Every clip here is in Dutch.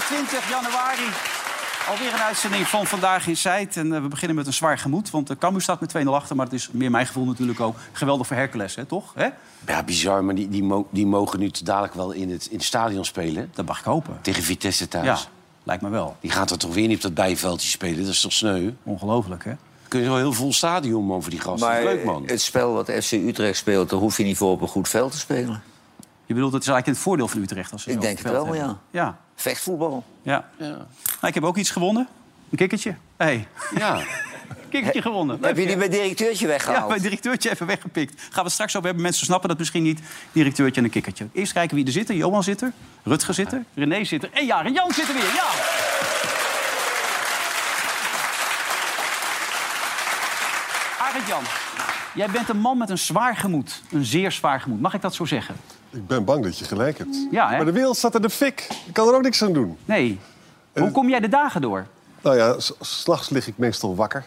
25 januari. Alweer een uitzending van Vandaag in Zijt. En eh, we beginnen met een zwaar gemoed. Want de Cambuur staat met 2-0 achter. Maar het is meer mijn gevoel natuurlijk ook geweldig voor Hercules, hè, toch? Hè? Ja, bizar, maar die, die, mo- die mogen nu dadelijk wel in het, in het stadion spelen. Dat mag ik hopen. Tegen Vitesse thuis. Ja, lijkt me wel. Die gaat er toch weer niet op dat bijveldje spelen? Dat is toch sneu? Ongelooflijk, hè? Kun je wel heel vol stadion, man, voor die gasten. Maar Leuk, man. het spel wat FC Utrecht speelt, daar hoef je niet voor op een goed veld te spelen. Je bedoelt, het is eigenlijk in het voordeel van Utrecht. Als ze Ik denk het wel, hebben. ja. Ja, Vechtvoetbal. ja. Ja. Nou, ik heb ook iets gewonnen. Een kikkertje. hey, ja. een kikkertje gewonnen. Heb je die bij directeurtje Ja, weggehaald? bij directeurtje even weggepikt. Gaan we het straks over hebben. Mensen snappen dat misschien niet. Directeurtje en een kikkertje. Eerst kijken wie er zitten. Johan zit er. Rutger zit er. René zit er. En ja, en Jan zit er weer. Ja! Arend Jan, jij bent een man met een zwaar gemoed. Een zeer zwaar gemoed. Mag ik dat zo zeggen? Ik ben bang dat je gelijk hebt. Ja, hè? Maar de wereld staat in de fik. Ik kan er ook niks aan doen. Nee. Hoe kom jij de dagen door? Nou ja, s'nachts lig ik meestal wakker.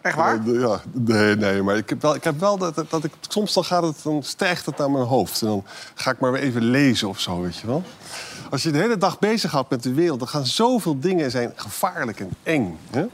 Echt waar? Eh, ja, nee, nee, maar ik heb wel, ik heb wel dat, dat ik... Soms dan, gaat het, dan stijgt het naar mijn hoofd. En dan ga ik maar weer even lezen of zo, weet je wel. Als je de hele dag bezighoudt met de wereld... dan gaan zoveel dingen zijn gevaarlijk en eng. Hè?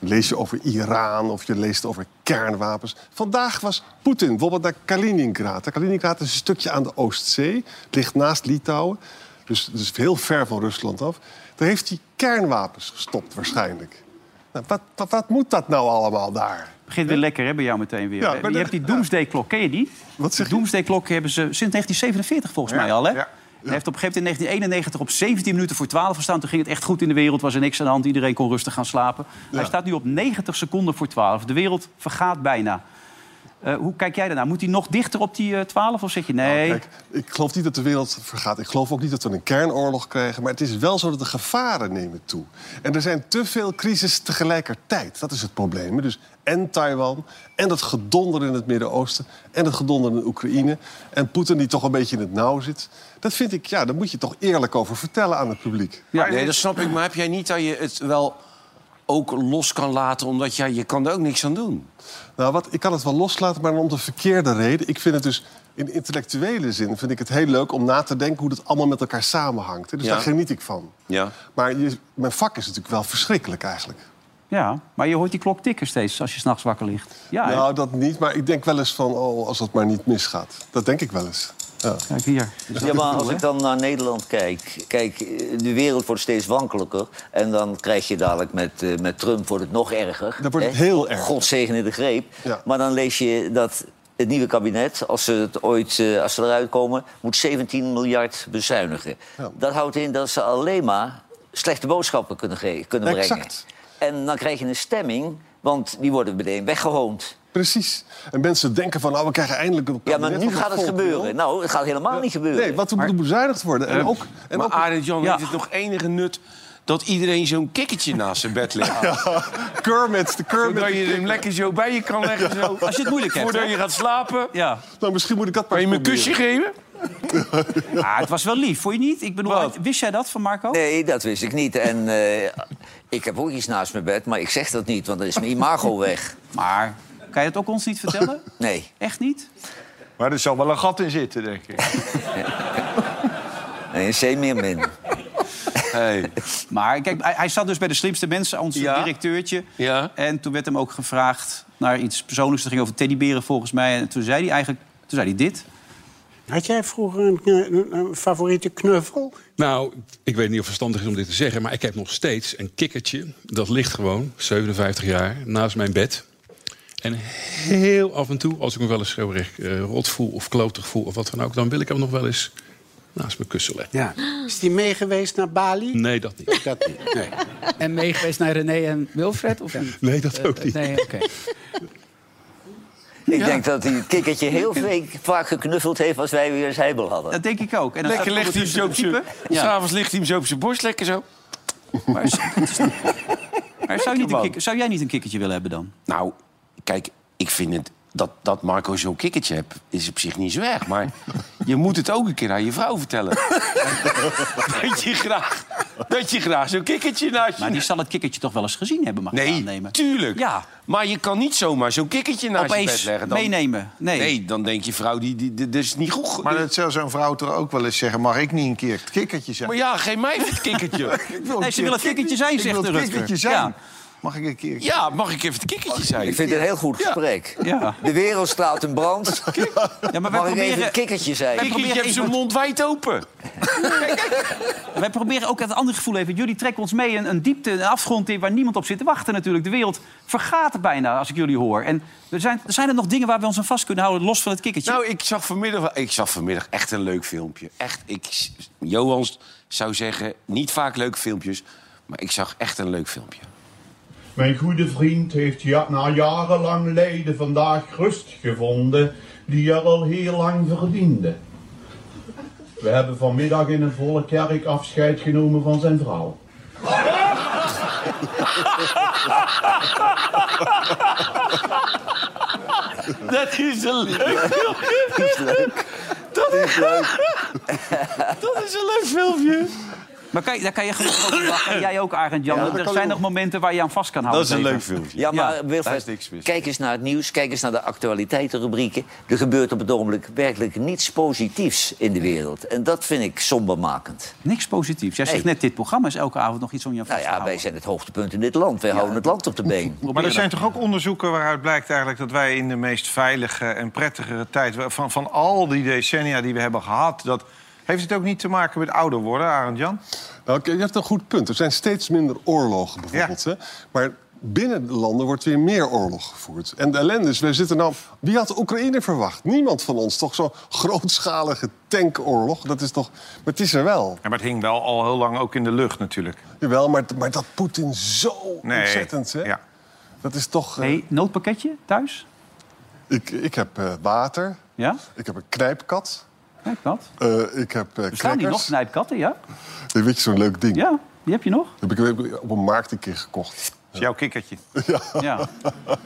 Lees je over Iran of je leest over kernwapens. Vandaag was Poetin bijvoorbeeld naar Kaliningrad. Kaliningrad is een stukje aan de Oostzee. Het ligt naast Litouwen. Dus, dus heel ver van Rusland af. Daar heeft hij kernwapens gestopt waarschijnlijk. Nou, wat, wat, wat moet dat nou allemaal daar? Begint weer lekker hè, bij jou meteen weer. Ja, je maar hebt die Doomsday-klok, ken je die? Wat zeg je? Doomsday-klok hebben ze sinds 1947 volgens mij al, hè? Hij heeft op een gegeven moment in 1991 op 17 minuten voor 12 gestaan. Toen ging het echt goed in de wereld, was er niks aan de hand. Iedereen kon rustig gaan slapen. Hij staat nu op 90 seconden voor 12. De wereld vergaat bijna. Eh, hoe kijk jij daarnaar? Moet hij nog dichter op die eh, 12 of zeg je nee? Nou, Kijk, ik geloof niet dat de wereld vergaat. Ik geloof ook niet dat we een kernoorlog krijgen. Maar het is wel zo dat de gevaren nemen toe. En er zijn te veel crises tegelijkertijd. Dat is het probleem. Dus en Taiwan, en dat gedonder in het Midden-Oosten... en het gedonder in Oekraïne... en Poetin die toch een beetje in het nauw zit. Dat vind ik, ja, daar moet je toch eerlijk over vertellen aan het publiek. Ja. Nee, dat snap ik. Maar heb jij niet dat je het wel ook los kan laten... omdat jij, je kan er ook niks aan doen? Nou, wat, ik kan het wel loslaten, maar om de verkeerde reden. Ik vind het dus in intellectuele zin vind ik het heel leuk om na te denken hoe dat allemaal met elkaar samenhangt. Dus Ja. daar geniet ik van. Ja. Maar je, mijn vak is natuurlijk wel verschrikkelijk eigenlijk. Ja, maar je hoort die klok tikken steeds als je s'nachts wakker ligt. Ja? Nou, dat niet, maar ik denk wel eens van, oh, als het maar niet misgaat. Dat denk ik wel eens. Ja. Kijk hier. Ja, maar als ik dan naar Nederland kijk... Kijk, de wereld wordt steeds wankelijker. En dan krijg je dadelijk met, eh, met Trump wordt het nog erger. Dan wordt het heel erg. God zegene de greep. Ja. Maar dan lees je dat het nieuwe kabinet, als ze, het ooit, eh, als ze eruit komen... moet 17 miljard bezuinigen. Ja. Dat houdt in dat ze alleen maar slechte boodschappen kunnen, kunnen brengen. Exact. En dan krijg je een stemming, want die worden meteen weggehoond. Precies. En mensen denken van, nou, we krijgen eindelijk een Ja, maar nu gaat het gebeuren. Nou, het gaat helemaal niet gebeuren. Nee, wat er moet bezuinigd worden. En ook, en maar ook Arend Jan, Ja. heeft het nog enige nut... dat iedereen zo'n kikkertje naast zijn bed legt? Kermit, de Kermit. Zodat je hem lekker zo bij je kan leggen. Zo. Als je het moeilijk hebt. Voordat je gaat slapen. Ja. Nou, misschien moet ik dat maar Kan je me een kusje geven? Ah, het was wel lief, vond je niet? Ik bedoel, Wat? wist jij dat van Marco? Nee, dat wist ik niet. En eh, ik heb ook iets naast mijn bed, maar ik zeg dat niet, want dan is mijn imago weg. Maar kan je het ook ons niet vertellen? Nee. Echt niet? Maar er zal wel een gat in zitten, denk ik. nee een C meer min. Hey. Maar kijk, hij, hij zat dus bij de slimste mensen, ons Ja. directeurtje. Ja. En toen werd hem ook gevraagd naar iets persoonlijks. Dat ging over teddyberen volgens mij. En toen zei hij eigenlijk toen zei hij dit. Had jij vroeger een, een- een favoriete knuffel? Nou, ik weet niet of het verstandig is om dit te zeggen... maar ik heb nog steeds een kikkertje. Dat ligt gewoon, 57 jaar, naast mijn bed. En heel af en toe, als ik me wel eens schreeuwerig eh, rot voel... of klotig voel of wat dan ook... dan wil ik hem nog wel eens naast mijn kussen leggen. Ja. Is die meegeweest naar Bali? Nee, dat niet. Dat niet. Nee. En meegeweest naar René en Wilfred? Of niet? Nee, dat ook niet. Nee, oké. Ik denk dat hij het kikkertje heel vaak geknuffeld heeft als wij weer heibel hadden. Dat denk ik ook. En dan Lekker legt hij hem zo op zijn... Ja. S'avonds ligt hij hem zo op zijn borst, lekker zo. Maar, is- maar zou, je niet een kik- zou jij niet een kikkertje willen hebben dan? Nou, kijk, ik vind het... Dat, dat Marco zo'n kikkertje hebt, is op zich niet zo erg. Maar je moet het ook een keer aan je vrouw vertellen. dat je graag, dat je graag zo'n kikkertje naast je... Maar die zal het kikkertje toch wel eens gezien hebben, mag ik Nee, aannemen. tuurlijk. Ja. Maar je kan niet zomaar zo'n kikkertje naast je bed Opeens leggen. Dan, meenemen. Nee. Nee, dan denkt je vrouw, die, die, is niet goed. Maar dat zou zo'n vrouw toch ook wel eens zeggen... mag ik niet een keer het kikkertje zijn? Maar ja, geef mij het kikkertje. Ik Nee, ze wil het kikkertje zijn, ik zegt wil de het Rutger. kikkertje zijn. Ja. Mag ik een keer... Ja, mag ik even het kikkertje zijn? Ik vind het een heel goed gesprek. Ja. De wereld staat in brand. Ja, maar wij Mag ik even proberen, het kikkertje zijn? Wij Kikkertje heeft zijn mond wijd open. wij proberen ook het andere gevoel even. Jullie trekken ons mee een, een diepte, een afgrond in waar niemand op zit te wachten natuurlijk. De wereld vergaat bijna als ik jullie hoor. En er zijn, er zijn er nog dingen waar we ons aan vast kunnen houden, los van het kikkertje. Nou, ik zag, vanmiddag, ik zag vanmiddag echt een leuk filmpje. Echt, ik, Johan zou zeggen, niet vaak leuke filmpjes... maar ik zag echt een leuk filmpje. Mijn goede vriend heeft ja, na jarenlang lijden vandaag rust gevonden die er al heel lang verdiende. We hebben vanmiddag in een volle kerk afscheid genomen van zijn vrouw. Dat is een leuk filmpje. Dat is leuk. Dat is leuk. Dat is een leuk filmpje. Maar kan, je- daar kan je gewoon over lachen. En jij ook, Arend Jan. Ja, er zijn nog momenten waar je aan vast kan houden. Dat is een leuk filmpje. Ja, maar Ja, Wilfred, is niks mis. kijk eens naar het nieuws, kijk eens naar de actualiteitenrubrieken. Er gebeurt op het ogenblik werkelijk niets positiefs in de wereld. En dat vind ik sombermakend. Niks positiefs. Jij zegt Nee. net, dit programma is elke avond nog iets om je aan vast Nou te ja, wij houden. zijn het hoogtepunt in dit land. Wij houden het land op de been. Maar er zijn toch ook onderzoeken waaruit blijkt eigenlijk dat wij in de meest veilige en prettigere tijd van, van al die decennia die we hebben gehad, dat heeft het ook niet te maken met ouder worden, Arend Jan? Nou, je hebt een goed punt. Er zijn steeds minder oorlogen bijvoorbeeld. Hè? Maar binnen de landen wordt weer meer oorlog gevoerd. En de ellende is, wij zitten nou... Wie had Oekraïne verwacht? Niemand van ons. Toch zo'n grootschalige tankoorlog? Dat is toch... Maar het is er wel. Ja, maar het hing wel al heel lang ook in de lucht natuurlijk. Jawel, maar, maar dat Poetin zo Nee. ontzettend, hè? Ja. Dat is toch... eh, Hey, noodpakketje thuis? ik, ik heb eh, water. Ja? Ik heb een knijpkat. Kijk dat. Eh, ik heb eh Bestaan die nog, knijpkatten, ja? Weet je, zo'n leuk ding. Ja, die heb je nog. Heb ik heb ik op een markt een keer gekocht. Dat is jouw kikkertje. Ja.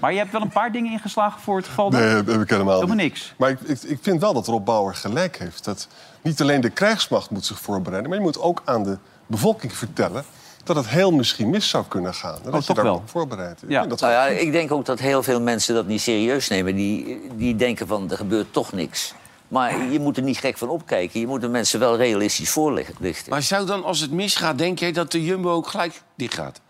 Maar je hebt wel een paar dingen ingeslagen voor het geval... dat- Nee, heb heb ik helemaal niks. Maar ik, ik, ik vind wel dat Rob Bauer gelijk heeft. Dat niet alleen de krijgsmacht moet zich voorbereiden... maar je moet ook aan de bevolking vertellen... dat het heel misschien mis zou kunnen gaan. Dat je Oh, toch daar wel? Ik Ja. dat Nou ja, ik denk ook dat heel veel mensen dat niet serieus nemen. Die, die denken van, er gebeurt toch niks. Maar je moet er niet gek van opkijken. Je moet de mensen wel realistisch voorlichten. Maar zou dan, als het misgaat, denk jij dat de Jumbo ook gelijk dicht gaat?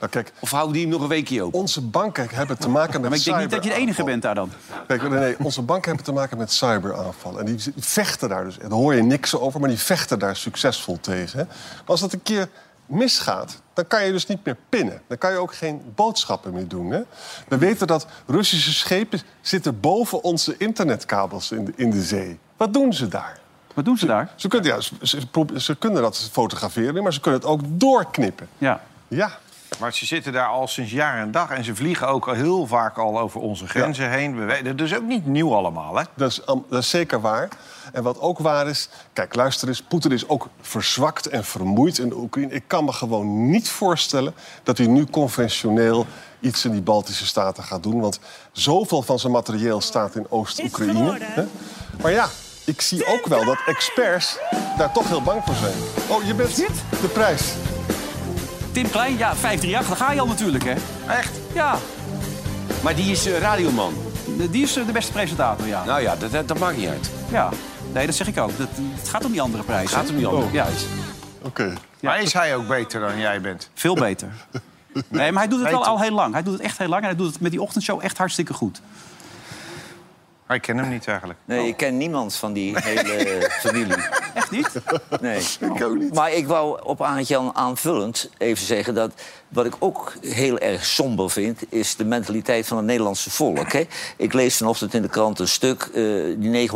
Nou, kijk, Of houden die hem nog een weekje open? onze banken hebben te maken met Maar ik denk niet dat je de enige bent daar dan. Kijk, nee, nee, onze banken hebben te maken met cyberaanvallen. En die vechten daar dus. En daar hoor je niks over, maar die vechten daar succesvol tegen. hè. Maar als dat een keer misgaat, dan kan je dus niet meer pinnen. Dan kan je ook geen boodschappen meer doen. Hè? We weten dat Russische schepen zitten boven onze internetkabels in de, in de zee. Wat doen ze daar? Wat doen ze daar? Ze kunnen, ja, ze, ze pro- ze kunnen dat fotograferen, maar ze kunnen het ook doorknippen. Ja. Ja, Maar ze zitten daar al sinds jaar en dag. En ze vliegen ook al heel vaak al over onze grenzen heen. We weten, dat is ook niet nieuw allemaal, hè? Dat is, dat is zeker waar. En wat ook waar is... Kijk, luister eens. Poetin is ook verzwakt en vermoeid in de Oekraïne. Ik kan me gewoon niet voorstellen dat hij nu conventioneel iets in die Baltische Staten gaat doen. Want zoveel van zijn materieel staat in Oost-Oekraïne. hè. Maar ja, ik zie ook wel dat experts daar toch heel bang voor zijn. Oh, je bent de prijs. Tim Klein, ja, 538, daar ga je al natuurlijk, hè? Echt? Ja, Maar die is eh, radioman. die is eh, de beste presentator, ja. Nou ja, dat, dat, dat maakt niet uit. Ja, nee, dat zeg ik ook. Dat, het gaat om die andere prijs. Gaat hè? om die andere Ja, prijs. Oké. Maar is hij ook beter dan jij bent? veel beter. Nee, maar hij doet het wel al heel lang. Hij doet het echt heel lang en hij doet het met die ochtendshow echt hartstikke goed. Maar ik ken hem niet eigenlijk. Nee, ik ken niemand van die hele familie. Echt niet? Nee. Ik ook niet. Maar ik wou op Arend-Jan aanvullend even zeggen dat... wat ik ook heel erg somber vind... is de mentaliteit van het Nederlandse volk. Hè? Ik lees vanochtend in de krant een stuk... eh, die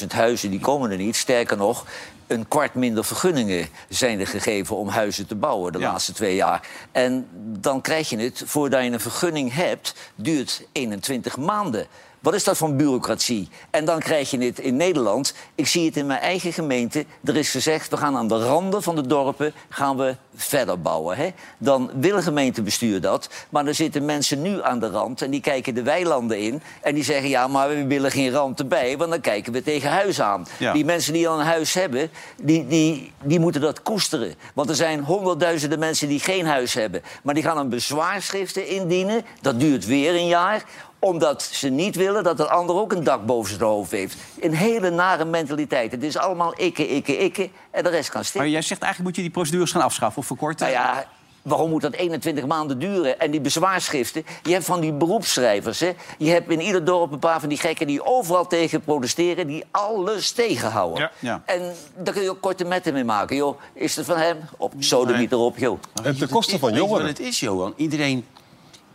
900.000 huizen die komen er niet. Sterker nog, een kwart minder vergunningen zijn er gegeven... om huizen te bouwen de Ja. laatste twee jaar. En dan krijg je het, voordat je een vergunning hebt... duurt 21 maanden Wat is dat voor bureaucratie? En dan krijg je het in Nederland. Ik zie het in mijn eigen gemeente. Er is gezegd, we gaan aan de randen van de dorpen gaan we verder bouwen. Hè? Dan wil een gemeentebestuur dat. Maar er zitten mensen nu aan de rand en die kijken de weilanden in. En die zeggen, ja, maar we willen geen rand erbij, want dan kijken we tegen huis aan. Ja. Die mensen die al een huis hebben, die, die, die moeten dat koesteren. Want er zijn honderdduizenden mensen die geen huis hebben. Maar die gaan een bezwaarschriften indienen. Dat duurt weer een jaar omdat ze niet willen dat een ander ook een dak boven zijn hoofd heeft. Een hele nare mentaliteit. Het is allemaal ikke, ikke, ikke. En de rest kan stil. Maar jij zegt eigenlijk moet je die procedures gaan afschaffen of verkorten. Nou ja, waarom moet dat 21 maanden duren? En die bezwaarschriften, je hebt van die beroepsschrijvers. Hè? Je hebt in ieder dorp een paar van die gekken die overal tegen protesteren... die alles tegenhouden. Ja. Ja. En daar kun je ook korte metten mee maken. Joh, is het van hem? Op, sodemiet erop, joh. En ten koste van jongeren. het is, Johan? Iedereen,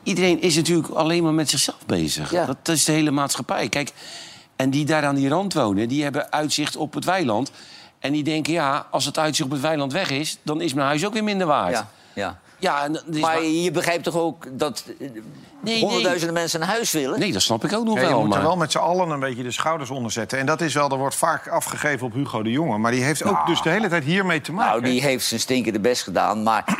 iedereen is natuurlijk alleen maar met zichzelf bezig. Ja. Dat, dat is de hele maatschappij. Kijk, en die daar aan die rand wonen, die hebben uitzicht op het weiland. En die denken, ja, als het uitzicht op het weiland weg is... dan is mijn huis ook weer minder waard. Ja, ja. Ja, en dat Maar je begrijpt toch ook dat eh, nee. honderdduizenden mensen een huis willen? Nee, dat snap ik ook nog Ja, je wel. moet er maar... wel met z'n allen een beetje de schouders onder zetten. En dat is wel, er wordt vaak afgegeven op Hugo de Jonge. Maar die heeft ook dus de hele tijd hiermee te maken. Nou, die heeft zijn stinkende best gedaan. Maar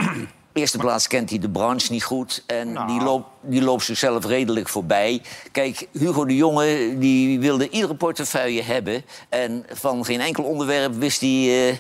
eerste plaats kent hij de branche niet goed. En Nou. die, loopt, die loopt zichzelf redelijk voorbij. Kijk, Hugo de Jonge die wilde iedere portefeuille hebben. En van geen enkel onderwerp wist hij eh,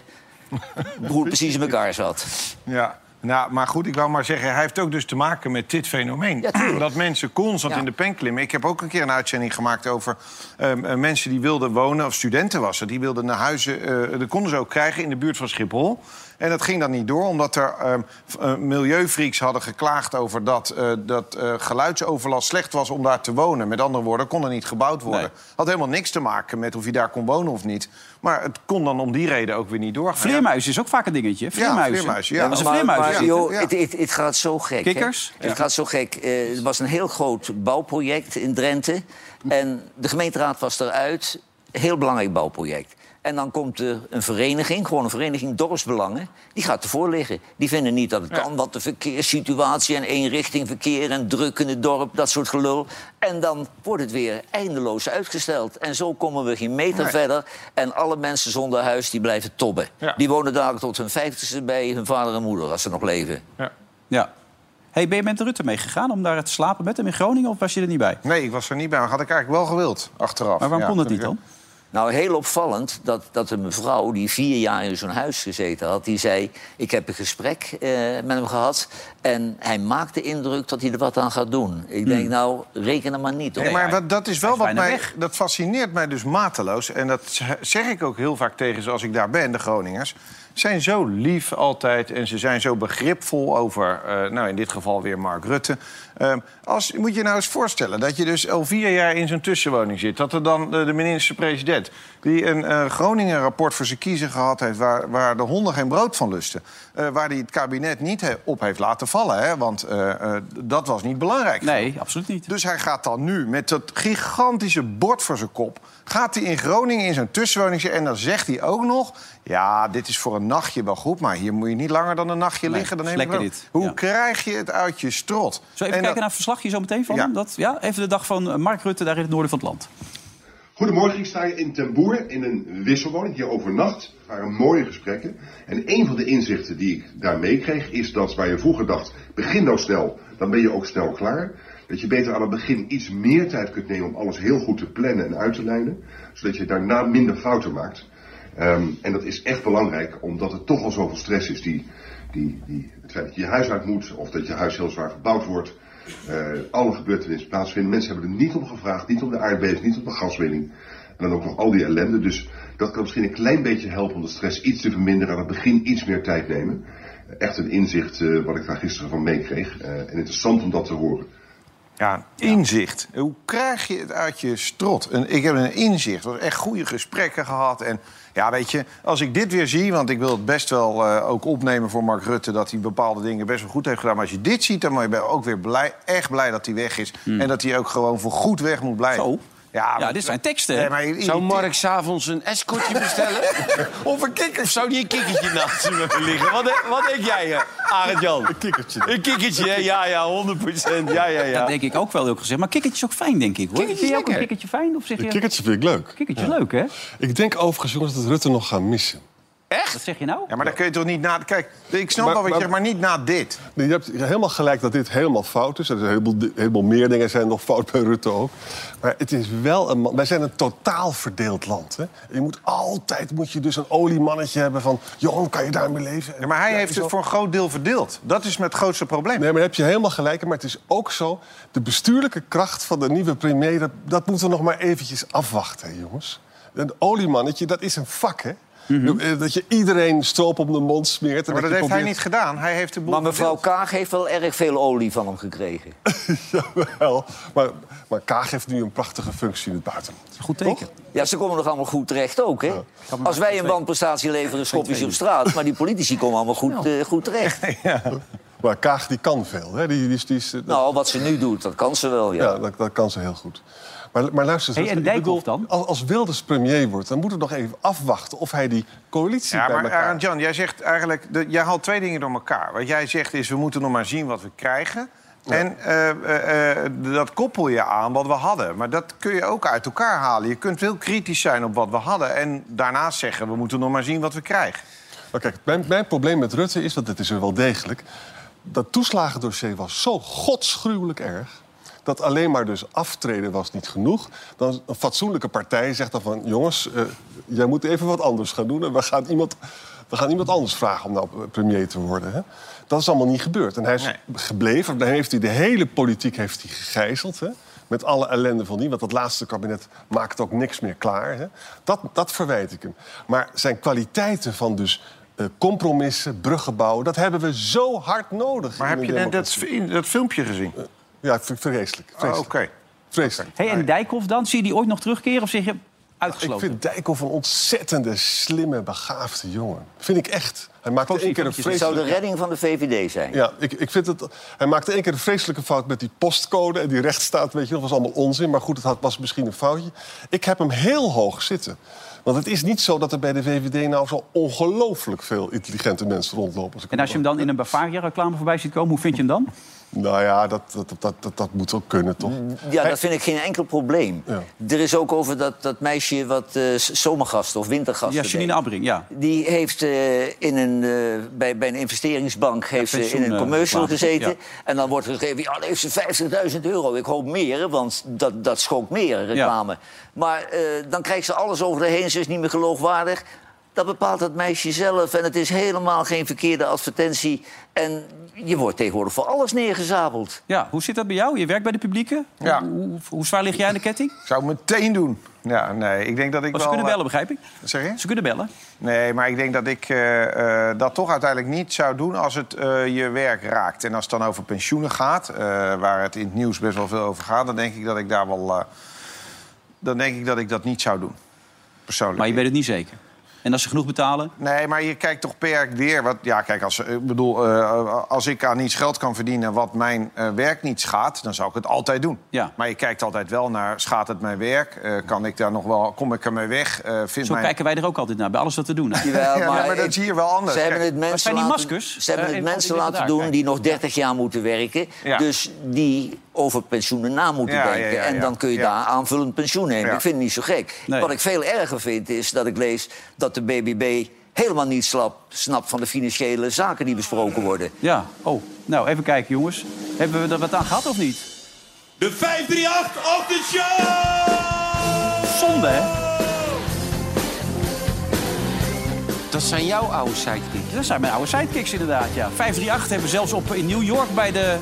hoe het precies in elkaar zat. Ja. Nou, maar goed, ik wou maar zeggen, hij heeft ook dus te maken met dit fenomeen. Ja, dat mensen constant Ja. in de pen klimmen. Ik heb ook een keer een uitzending gemaakt over ehm, eh, mensen die wilden wonen, of studenten was het, die wilden naar huizen, eh dat konden ze ook krijgen in de buurt van Schiphol. En dat ging dan niet door, omdat er ehm, v- eh, milieufreaks hadden geklaagd over dat, eh, dat eh, geluidsoverlast slecht was om daar te wonen. Met andere woorden, kon er niet gebouwd worden. Nee. Had helemaal niks te maken met of je daar kon wonen of niet. Maar het kon dan om die reden ook weer niet doorgaan. Vleermuis is ook vaak een dingetje. Vleermuizen. vleermuizen, ja. Als er maar, vleermuizen maar, zitten. joh, ja. het, het, het gaat zo gek. Kikkers? Het gaat zo gek. Eh, het was een heel groot bouwproject in Drenthe. En de gemeenteraad was eruit. Heel belangrijk bouwproject. En dan komt er een vereniging, gewoon een vereniging dorpsbelangen... die gaat ervoor liggen. Die vinden niet dat het kan, wat de verkeerssituatie... en eenrichtingverkeer en druk in het dorp, dat soort gelul. En dan wordt het weer eindeloos uitgesteld. En zo komen we geen meter Nee. verder. En alle mensen zonder huis, die blijven tobben. Ja. Die wonen daar tot hun vijftigste bij hun vader en moeder, als ze nog leven. Ja. Ja. Hey, ben je met Rutte meegegaan om daar te slapen met hem in Groningen of was je er niet bij? Nee, ik was er niet bij. Maar had ik eigenlijk wel gewild, achteraf. Maar waarom Ja, kon dat niet ik- dan? Nou, heel opvallend dat, dat een mevrouw die vier jaar in zo'n huis gezeten had... die zei, ik heb een gesprek eh, met hem gehad... en hij maakt de indruk dat hij er wat aan gaat doen. Ik denk, nou, reken er maar niet op. Nee, maar dat, dat is wel is wat mij. weg. Dat fascineert mij dus mateloos. En dat zeg ik ook heel vaak tegen ze als ik daar ben, de Groningers. Ze zijn zo lief altijd en ze zijn zo begripvol over, eh, nou in dit geval weer Mark Rutte. Ehm, als, moet je nou eens voorstellen dat je dus al vier jaar in zo'n tussenwoning zit. Dat er dan de minister-president, die een eh, Groningen-rapport voor zijn kiezen gehad heeft... waar, waar de honden geen brood van lusten. eh, waar hij het kabinet niet he- op heeft laten vallen. Hè, want eh, dat was niet belangrijk. Nee, absoluut niet. Dus hij gaat dan nu met dat gigantische bord voor zijn kop... gaat hij in Groningen in zo'n tussenwoning zitten... en dan zegt hij ook nog... ja, dit is voor een nachtje wel goed... maar hier moet je niet langer dan een nachtje Nee, liggen. Dan neem dit. Hoe Ja. krijg je het uit je strot? Even kijken naar het verslagje zo meteen van Ja. hem? Dat, ja, even de dag van Mark Rutte daar in het noorden van het land. Goedemorgen, ik sta hier in Ten Boer in een wisselwoning. Hier overnacht waren mooie gesprekken. En een van de inzichten die ik daar meekreeg is dat waar je vroeger dacht, begin nou snel, dan ben je ook snel klaar. Dat je beter aan het begin iets meer tijd kunt nemen om alles heel goed te plannen en uit te lijnen. Zodat je daarna minder fouten maakt. Ehm, en dat is echt belangrijk, omdat het toch al zoveel stress is. Die, die, die, het feit dat je je huis uit moet, of dat je huis heel zwaar verbouwd wordt. Eh, alle gebeurtenissen plaatsvinden. Mensen hebben er niet om gevraagd, niet om de aardbeving, niet om de gaswinning. En dan ook nog al die ellende. Dus dat kan misschien een klein beetje helpen om de stress iets te verminderen. Aan het begin iets meer tijd nemen. Echt een inzicht eh, wat ik daar gisteren van meekreeg. Eh, en interessant om dat te horen. Ja, inzicht. Hoe krijg je het uit je strot? En ik heb een inzicht. We hebben echt goede gesprekken gehad. En ja, weet je, als ik dit weer zie... want ik wil het best wel eh, ook opnemen voor Mark Rutte... dat hij bepaalde dingen best wel goed heeft gedaan. Maar als je dit ziet, dan ben je ook weer blij, echt blij dat hij weg is. En dat hij ook gewoon voor goed weg moet blijven. Zo. Ja, Ja, dit zijn teksten. hè? Nee, maar Zou Mark s'avonds een escortje bestellen? Of een kikker. of zou die een kikkertje naast hem hebben liggen? Wat, wat denk jij, eh, Arend Jan? Een kikkertje. Een kikkertje, hè? Ja, ja, 100% Ja, ja, ja. Dat denk ik ook wel, ook gezegd. Maar kikkertje is ook fijn, denk ik. Hoor. Kikkertje Vind je ook een kikkertje fijn? Of zeg je... Een kikkertje vind ik leuk. Kikkertje leuk, hè? Ik denk overigens, jongens, dat Rutte nog gaan missen. Wat zeg je nou? Ja, maar dan kun je toch niet na... Kijk, ik snap Maar- wel wat je maar- zegt, maar niet na dit. Nee, je hebt helemaal gelijk dat dit helemaal fout is. Er zijn een heleboel, di- heleboel meer dingen zijn nog fout bij Rutte ook. Maar het is wel een man. Wij zijn een totaal verdeeld land. Hè? Je moet altijd moet je dus een oliemannetje hebben van... Johan, kan je daarmee leven? Ja, maar hij Ja, heeft zo. het voor een groot deel verdeeld. Dat is het grootste probleem. Nee, maar daar heb je helemaal gelijk. in. Maar het is ook zo, de bestuurlijke kracht van de nieuwe premier... dat, dat moeten we nog maar eventjes afwachten, hè, jongens. Een oliemannetje, dat is een vak, hè? Eh, Dat je iedereen stroop op de mond smeert. en Maar dat heeft hij niet gedaan. Hij heeft de boel Maar mevrouw verdeeld. Kaag heeft wel erg veel olie van hem gekregen. Jawel, maar, maar Kaag heeft nu een prachtige functie in het buitenland. Goed teken. Ja, ze komen nog allemaal goed terecht ook, hè? Als wij een wanprestatie leveren, schopjes op straat. Maar die politici komen allemaal goed, eh, goed terecht. Maar Kaag die kan veel. Hè? Die, die, is- die, is, dat, Nou, wat ze nu doet, dat kan ze wel, ja. ja, dat, dat kan ze heel goed. Maar, maar luister eens, Hey, en ik Dijkhoff bedoel, dan? Als, als Wilders premier wordt, dan moeten we nog even afwachten... of hij die coalitie Ja, bij maar elkaar... Arend Jan, jij zegt eigenlijk... De, jij haalt twee dingen door elkaar. Wat jij zegt is, we moeten nog maar zien wat we krijgen. En eh, eh, eh, dat koppel je aan wat we hadden. Maar dat kun je ook uit elkaar halen. Je kunt heel kritisch zijn op wat we hadden... en daarnaast zeggen, we moeten nog maar zien wat we krijgen. Maar kijk, mijn, mijn probleem met Rutte is, want het is er wel degelijk... dat toeslagendossier was zo godsgruwelijk erg... dat alleen maar dus aftreden was niet genoeg. Dan een fatsoenlijke partij zegt dan van... jongens, eh, jij moet even wat anders gaan doen... en we gaan iemand, we gaan iemand anders vragen om nou premier te worden. Hè? Dat is allemaal niet gebeurd. En hij is Nee. gebleven. Dan heeft hij de hele politiek heeft hij gegijzeld. Hè? Met alle ellende van die. Want dat laatste kabinet maakt ook niks meer klaar. Hè? Dat, dat verwijt ik hem. Maar zijn kwaliteiten van dus eh, compromissen, bruggen bouwen... dat hebben we zo hard nodig. Maar heb je net dat, dat filmpje gezien? Ja, vreselijk. Oh, vreselijk. Oké. vreselijk. Hey, en Dijkhoff dan? Zie je die ooit nog terugkeren of zeg je Ik uitgesloten? vind Dijkhoff een ontzettende, slimme, begaafde jongen. Vind ik echt. Hij maakte één keer een Het Het zou de vreselijke... redding van de VVD zijn. Ja, ik, ik vind het... Hij maakte één keer een vreselijke fout met die postcode... en die rechtsstaat, weet je, dat was allemaal onzin. Maar goed, het had, was misschien een foutje. Ik heb hem heel hoog zitten. Want het is niet zo dat er bij de VVD nou zo ongelooflijk veel intelligente mensen rondlopen. ik En als je hem dan in een Bavaria-reclame voorbij ziet komen, hoe vind je hem dan? Nou ja, dat, dat, dat, dat, dat moet ook kunnen, toch? Ja, dat vind ik geen enkel probleem. Ja. Er is ook over dat, dat meisje wat eh, zomergasten of wintergasten Ja. Janine Abbring, ja. Die heeft eh, in een, eh, bij, bij een investeringsbank heeft ze in een commercial gezeten. ja. En dan wordt er gegeven, ja, dan heeft ze 50.000 euro. Ik hoop meer, want dat, dat schookt meer, reclame. Maar eh, dan krijgt ze alles over de heen, ze is niet meer geloofwaardig. Dat bepaalt het meisje zelf. En het is helemaal geen verkeerde advertentie. En je wordt tegenwoordig voor alles neergezabeld. Ja, hoe zit dat bij jou? Je werkt bij de publieke. Ja. Hoe, hoe, hoe zwaar lig jij aan de ketting? Ik zou het meteen doen. Ja, nee, ik denk dat ik Maar wel... ze kunnen eh, bellen, begrijp ik. Zeg je? Ze kunnen bellen. Nee, maar ik denk dat ik eh, eh, dat toch uiteindelijk niet zou doen als het eh, je werk raakt. En als het dan over pensioenen gaat, eh, waar het in het nieuws best wel veel over gaat, dan denk ik dat ik daar wel. eh, dan denk ik dat ik dat niet zou doen. Persoonlijk. Maar je weet het niet zeker. En als ze genoeg betalen? Nee, maar je kijkt toch per weer. Wat, ja, kijk, als, ik bedoel, eh, als ik aan iets geld kan verdienen wat mijn eh, werk niet schaadt, dan zou ik het altijd doen. Ja. Maar je kijkt altijd wel naar, schaadt het mijn werk? Eh, kan ik daar nog wel, kom ik ermee weg? Eh vindt Zo mijn... kijken wij er ook altijd naar, bij alles wat we doen. hè? Jawel, Ja, maar dat is hier wel anders. Ze hebben het mensen zijn die laten, maskers? Ze hebben het mensen laten doen die nog 30 jaar moeten werken. Ja. Dus die over pensioenen na moeten Ja, denken. ja, ja. En dan kun je Ja. daar aanvullend pensioen nemen. Ja. Ik vind het niet zo gek. Nee. Wat ik veel erger vind is dat ik lees dat de BBB helemaal niet slap, snapt van de financiële zaken die besproken worden. Ja, oh. Nou, even kijken, jongens. Hebben we er wat aan gehad of niet? De 538 Ochtendshow! Zonde, hè? Dat zijn jouw oude sidekicks. Dat zijn mijn oude sidekicks inderdaad, ja. 538 hebben zelfs op in New York bij de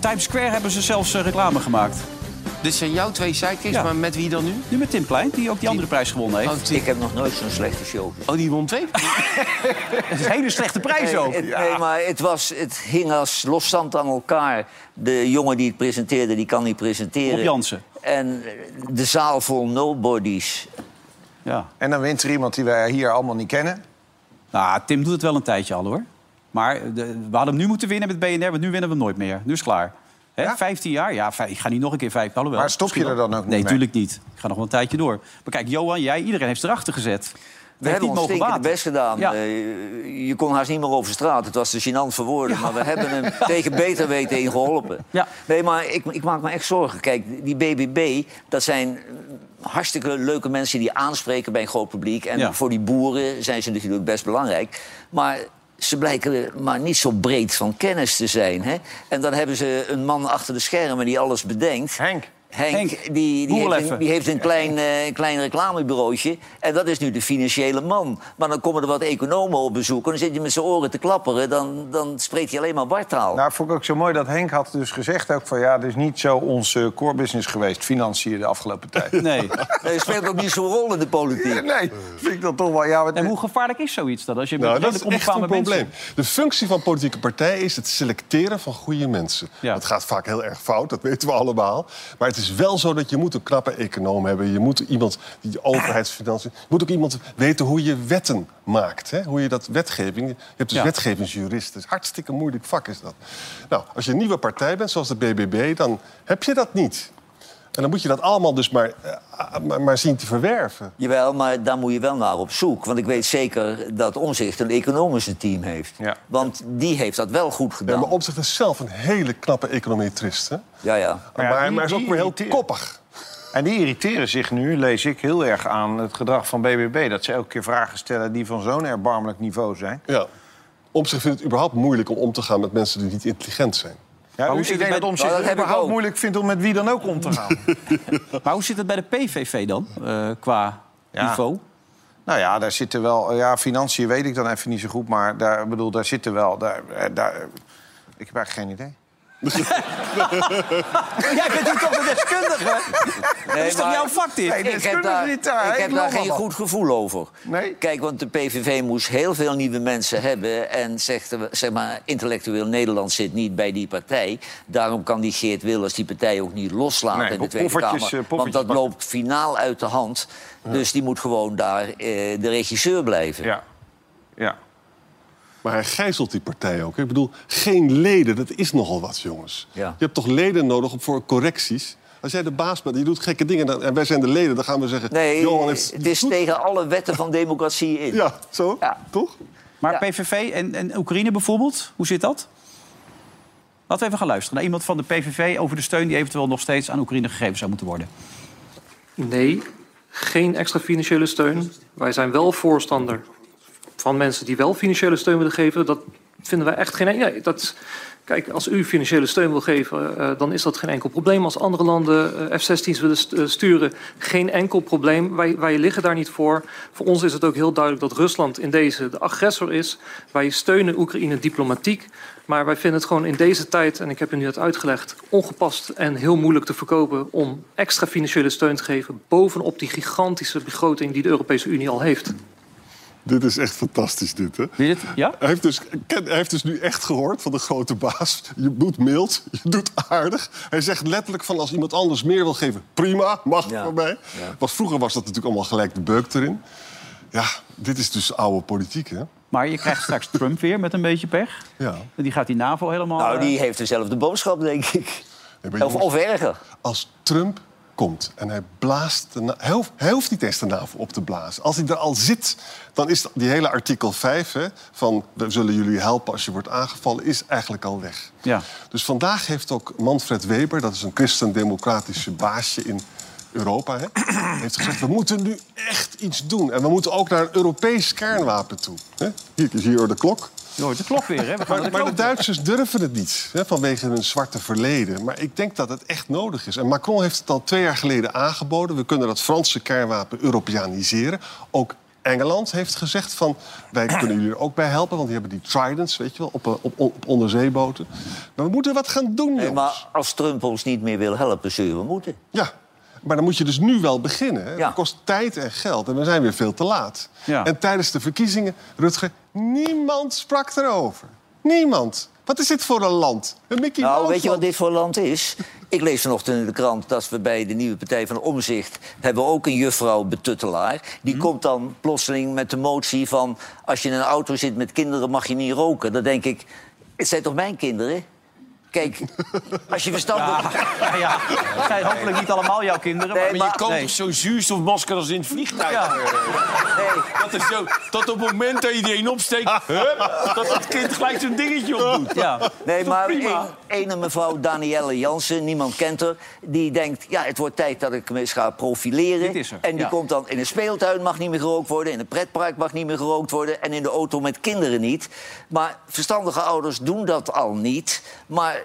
Times Square hebben ze zelfs eh, reclame gemaakt. Dit zijn jouw twee sidekicks, Ja. maar met wie dan nu? Nu met Tim Klein, die ook die andere prijs gewonnen heeft. Oh, Ik heb nog nooit zo'n slechte show gezien. oh, die won twee. Dat is een hele slechte prijs ook. Nee, maar het, was, het hing als losstand aan elkaar. De jongen die het presenteerde, die kan niet presenteren. Rob Jansen. En de zaal vol nobodies. Ja. En dan wint er iemand die wij hier allemaal niet kennen. Nou, Tim doet het wel een tijdje al, hoor. Maar de- we hadden hem nu moeten winnen met BNR, want nu winnen we hem nooit meer. Nu is het klaar. Hè, 15 jaar? Ja, vij- ik ga niet nog een keer vijf. Alhoewel, Maar stop je er wel. dan ook niet Nee, natuurlijk niet. Ik ga nog wel een tijdje door. Maar kijk, Johan, jij, iedereen heeft erachter gezet. We hebben ons baten. best gedaan. Ja. Eh, je kon haast niet meer over straat. Het was te gênant voor woorden. Maar we hebben hem tegen beter weten in geholpen. Ja. Nee, maar ik, ik maak me echt zorgen. Kijk, die BBB, dat zijn hartstikke leuke mensen die aanspreken bij een groot publiek. En Ja. voor die boeren zijn ze natuurlijk best belangrijk. Maar ze blijken maar niet zo breed van kennis te zijn. Hè? En dan hebben ze een man achter de schermen die alles bedenkt. Henk. Henk, Henk, die, die, heeft een, die heeft een klein, eh, een klein reclamebureautje. En dat is nu de financiële man. Maar dan komen er wat economen op bezoek. En dan zit je met zijn oren te klapperen. Dan, dan spreekt hij alleen maar wartaal. Nou, vond ik ook zo mooi dat Henk had dus gezegd ook van... ja, het is niet zo onze core business geweest, financiën de afgelopen tijd. Nee. Nee, het speelt ook niet zo'n rol in de politiek. Nee, vind ik dat toch wel... Ja, wat- En hoe gevaarlijk is zoiets dan? Als je met Nou, dat is echt een probleem. mensen- De functie van politieke partijen is het selecteren van goede mensen. Ja. Dat gaat vaak heel erg fout, dat weten we allemaal. Maar het is wel zo dat je moet een knappe econoom hebben. Je moet iemand die de overheidsfinanciën... Je moet ook iemand weten hoe je wetten maakt. Hè? Hoe je dat wetgeving... Je hebt dus Ja. wetgevingsjuristen. Hartstikke moeilijk vak is dat. Nou, als je een nieuwe partij bent, zoals de BBB... dan heb je dat niet. En dan moet je dat allemaal dus maar, eh, maar, maar zien te verwerven. Jawel, maar daar moet je wel naar op zoek. Want ik weet zeker dat Omzicht een economische team heeft. Ja. Want die heeft dat wel goed Ja, gedaan. maar Omtzigt is zelf een hele knappe econometrist. Hè? Ja, ja. Maar ja, maar, die- maar hij is ook weer heel koppig. En die irriteren zich nu, lees ik, heel erg aan het gedrag van BBB. Dat ze elke keer vragen stellen die van zo'n erbarmelijk niveau zijn. Ja. Omtzigt vindt het überhaupt moeilijk om om te gaan met mensen die niet intelligent zijn. Ja, hoe dus zit ik het denk met- dat om Nou, zich ik überhaupt ook. moeilijk vindt om met wie dan ook om te gaan. Maar hoe zit het bij de PVV dan, eh, qua Ja. niveau? nou ja, daar zitten wel... Ja, financiën weet ik dan even niet zo goed, maar daar, bedoel, daar zitten wel... Daar, eh, daar, ik heb eigenlijk geen idee. Jij bent hier toch de deskundige? dat is toch maar- jouw vak dit? Nee, Ik heb daar, niet daar, ik heb daar geen goed gevoel over. Nee? Kijk, want de PVV moest heel veel nieuwe mensen hebben. En zegt, zeg maar, intellectueel Nederland zit niet bij die partij. Daarom kan die Geert Wilders die partij ook niet loslaten Nee, in de Tweede Kamer. eh, Want dat loopt finaal uit de hand. Dus die moet gewoon daar eh, de regisseur blijven. Ja. Ja. Maar hij gijzelt die partij ook. Ik bedoel, geen leden, dat is nogal wat, jongens. Ja. Je hebt toch leden nodig voor correcties? Als jij de baas bent, je doet gekke dingen... dan- en wij zijn de leden, dan gaan we zeggen... Nee, Johan heeft het is tegen alle wetten van democratie in. Ja, zo? Ja. Toch? Maar Ja. PVV en, en Oekraïne bijvoorbeeld, hoe zit dat? Laten we even gaan luisteren naar iemand van de PVV... over de steun die eventueel nog steeds aan Oekraïne gegeven zou moeten worden. Nee, geen extra financiële steun. Wij zijn wel voorstander van mensen die wel financiële steun willen geven. Dat vinden wij echt geen... Nee, dat, kijk, als u financiële steun wil geven, eh, dan is dat geen enkel probleem. Als andere landen eh, F-16's willen eh, sturen, geen enkel probleem. Wij, wij liggen daar niet voor. Voor ons is het ook heel duidelijk dat Rusland in deze de agressor is. Wij steunen Oekraïne diplomatiek. Maar wij vinden het gewoon in deze tijd, en ik heb u nu dat uitgelegd, ongepast en heel moeilijk te verkopen om extra financiële steun te geven bovenop die gigantische begroting die de Europese Unie al heeft. Dit is echt fantastisch, dit, hè? Het? Ja? Hij heeft, dus, ken- hij heeft dus nu echt gehoord van de grote baas. Je doet mild, je doet aardig. Hij zegt letterlijk van als iemand anders meer wil geven... prima, mag Ja. voor mij. Want vroeger was dat natuurlijk allemaal gelijk de beuk erin. Ja, dit is dus oude politiek, hè? Maar je krijgt straks Trump weer met een beetje pech. Ja. En Die gaat die NAVO helemaal... Nou, eh, die heeft dezelfde boodschap, denk ik. Nee, Of, of erger. Als Trump komt en hij blaast... De hij, hoeft, hij hoeft niet eens de NAVO op te blazen. Als hij er al zit, dan is die hele artikel 5... Hè, van we zullen jullie helpen als je wordt aangevallen... is eigenlijk al weg. Ja. Dus vandaag heeft ook Manfred Weber, dat is een christendemocratische baasje in Europa, hè, heeft gezegd: we moeten nu echt iets doen. En we moeten ook naar een Europees kernwapen toe. Hè? Hier, zie je de klok. De klok weer, hè? We gaan Maar, de maar de klok. Duitsers durven het niet, hè, vanwege hun zwarte verleden. Maar ik denk dat het echt nodig is. En Macron heeft het al twee jaar geleden aangeboden. We kunnen dat Franse kernwapen Europeaniseren. Ook Engeland heeft gezegd van, wij kunnen jullie er ook bij helpen... want die hebben die Tridents, weet je wel, op, eh, op, op onderzeeboten. Maar we moeten wat gaan doen, maar als Trump ons niet meer wil helpen, zullen we moeten. Ja, maar dan moet je dus nu wel beginnen. Hè? Ja. Dat kost tijd en geld en we zijn weer veel te laat. Ja. En tijdens de verkiezingen, Rutger, niemand sprak erover. Niemand. Wat is dit voor een land? Een Mickey Nou, weet je wat dit voor land is? Ik lees vanochtend in de krant dat we bij de nieuwe Partij van Omzicht... hebben ook een juffrouw betuttelaar. Die Mhm. komt dan plotseling met de motie van... als je in een auto zit met kinderen mag je niet roken. Dan denk ik, het zijn toch mijn kinderen? Kijk, als je verstand hebt... Ja, ja. Het zijn hopelijk niet allemaal jouw kinderen. Nee, Maar je koopt nee. toch zo'n zuurstofmasker als in het vliegtuig? Ja. Nee, Dat, is zo, dat op het moment dat je die een opsteekt... hup, dat dat kind gelijk zo'n dingetje op doet. Ja. Nee, maar een, ene mevrouw Danielle Jansen, niemand kent haar... die denkt, ja, het wordt tijd dat ik me eens ga profileren. Dit is er, En die ja. komt dan in een speeltuin mag niet meer gerookt worden... in een pretpark mag niet meer gerookt worden... en in de auto met kinderen niet. Maar verstandige ouders doen dat al niet. Maar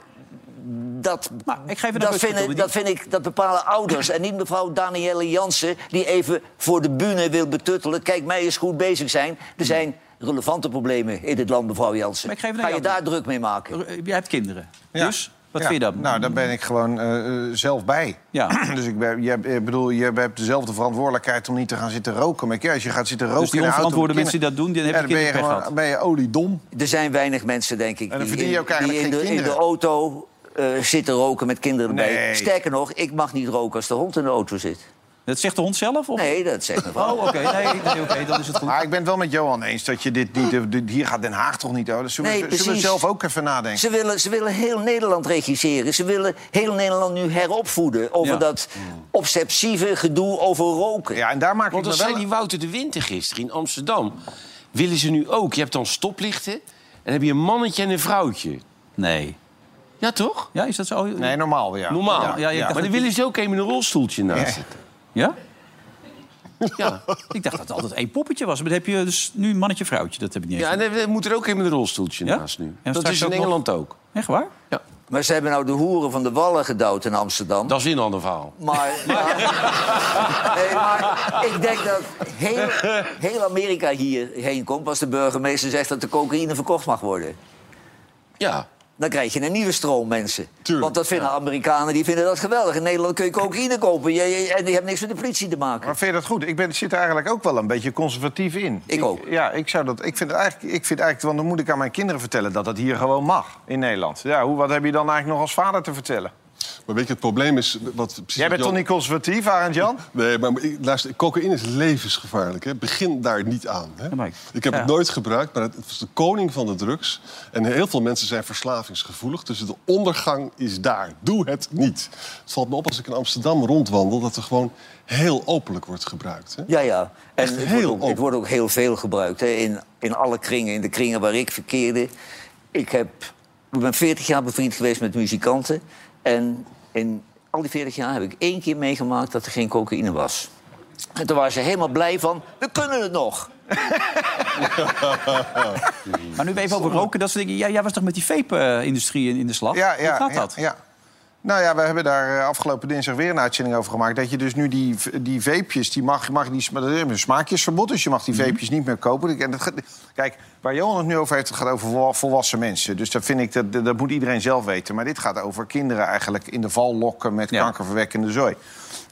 dat, Maar ik geef dat, vind ik, dat vind ik, dat bepalen ouders. En niet mevrouw Danielle Jansen, die even voor de bühne wil betuttelen. Kijk, mij eens goed bezig zijn. Er zijn relevante problemen in dit land, mevrouw Jansen. Maar ik geef het Ga je jou. daar druk mee maken? Jij hebt kinderen. Ja. Dus, wat Ja. vind je dan? Nou, daar ben ik gewoon eh, eh, zelf bij. Ja. Dus ik, ben, je, bedoel, je hebt dezelfde verantwoordelijkheid om niet te gaan zitten roken. Maar ja, als je gaat zitten roken Dus die onverantwoorde mensen die dat doen, die hebben ben je, kinderen gewoon, ben je oliedom. Er zijn weinig mensen, denk ik, En dan die, verdien je in, ook eigenlijk die in, geen de, in de kinderen. auto eh, zitten roken met kinderen erbij. Nee. Sterker nog, ik mag niet roken als de hond in de auto zit. Dat zegt de hond zelf? Of? Nee, dat zegt mevrouw. Oh, oké. Nee, nee, oké, dan is het goed. Maar ik ben het wel met Johan eens dat je dit niet... Hier gaat Den Haag toch niet over? Zullen, Nee, we, zullen we zelf ook even nadenken? Ze willen, ze willen heel Nederland regisseren. Ze willen heel Nederland nu heropvoeden over Ja. dat obsessieve gedoe over roken. Ja, en daar maak Want ik me wel... zei die Wouter de Winter gisteren in Amsterdam. Willen ze nu ook? Je hebt dan stoplichten en dan heb je een mannetje en een vrouwtje. Nee. Ja, toch? Ja, is dat zo? Nee, normaal, ja. Normaal. Ja, ja, ik dacht maar dan dat- willen ze ook een met een rolstoeltje naast zitten. Ja? Ja. Ik dacht dat het altijd één poppetje was. Maar dan heb je dus nu een mannetje vrouwtje. Dat heb ik niet eens. ja, en dan moet er ook een met een rolstoeltje Ja? naast nu. En dat is in ook nog- Engeland ook. Echt waar? Ja. Maar ze hebben nou de hoeren van de wallen gedouwd in Amsterdam. Dat is een ander verhaal. Maar, maar- nee, maar ik denk dat heel, heel Amerika hierheen komt... als de burgemeester zegt dat de cocaïne verkocht mag worden. Ja. Dan krijg je een nieuwe stroom mensen. Tuurlijk, Want dat vinden Amerikanen die vinden dat geweldig. In Nederland kun je cocaïne kopen je, je- en die hebben niks met de politie te maken. Maar vind je dat goed? Ik ben, zit er eigenlijk ook wel een beetje conservatief in. Ik ook. Ja, ik, zou dat, ik vind eigenlijk, ik vind eigenlijk, want dan moet ik aan mijn kinderen vertellen dat dat hier gewoon mag in Nederland. Ja, hoe, wat heb je dan eigenlijk nog als vader te vertellen? Maar weet je, het probleem is... Wat, precies Jij bent toch niet conservatief, Arend Jan? Nee, maar ik- luister, cocaïne is levensgevaarlijk. Hè? Begin daar niet aan. Hè? ik- heb ja. het nooit gebruikt, maar het is de koning van de drugs. En heel veel mensen zijn verslavingsgevoelig. Dus de ondergang is daar. Doe het niet. Het valt me op als ik in Amsterdam rondwandel... dat er gewoon heel openlijk wordt gebruikt. Hè? Ja, ja. En Echt het heel wordt, ook, het wordt ook heel veel gebruikt. Hè. In, in alle kringen, in de kringen waar ik verkeerde. Ik, heb, ik ben 40 jaar bevriend geweest met muzikanten. En in al die 40 jaar heb ik één keer meegemaakt dat er geen cocaïne was. En toen waren ze helemaal blij van, we kunnen het nog. Maar nu even over roken. Dat soort dingen. Ja, jij was toch met die vape-industrie in, in de slag? Ja, ja, Hoe gaat ja, dat? Ja, Nou ja, we hebben daar eh, afgelopen dinsdag weer een uitzending over gemaakt. Dat je dus nu die, die veepjes, die mag, mag die, een smaakjesverbod. Dus je mag die Mhm. veepjes niet meer kopen. En dat, gaat- kijk, waar Johan het nu over heeft, het gaat over vol- volwassen mensen. Dus dat vind ik, dat, dat moet iedereen zelf weten. Maar dit gaat over kinderen eigenlijk in de val lokken met Ja. kankerverwekkende zooi.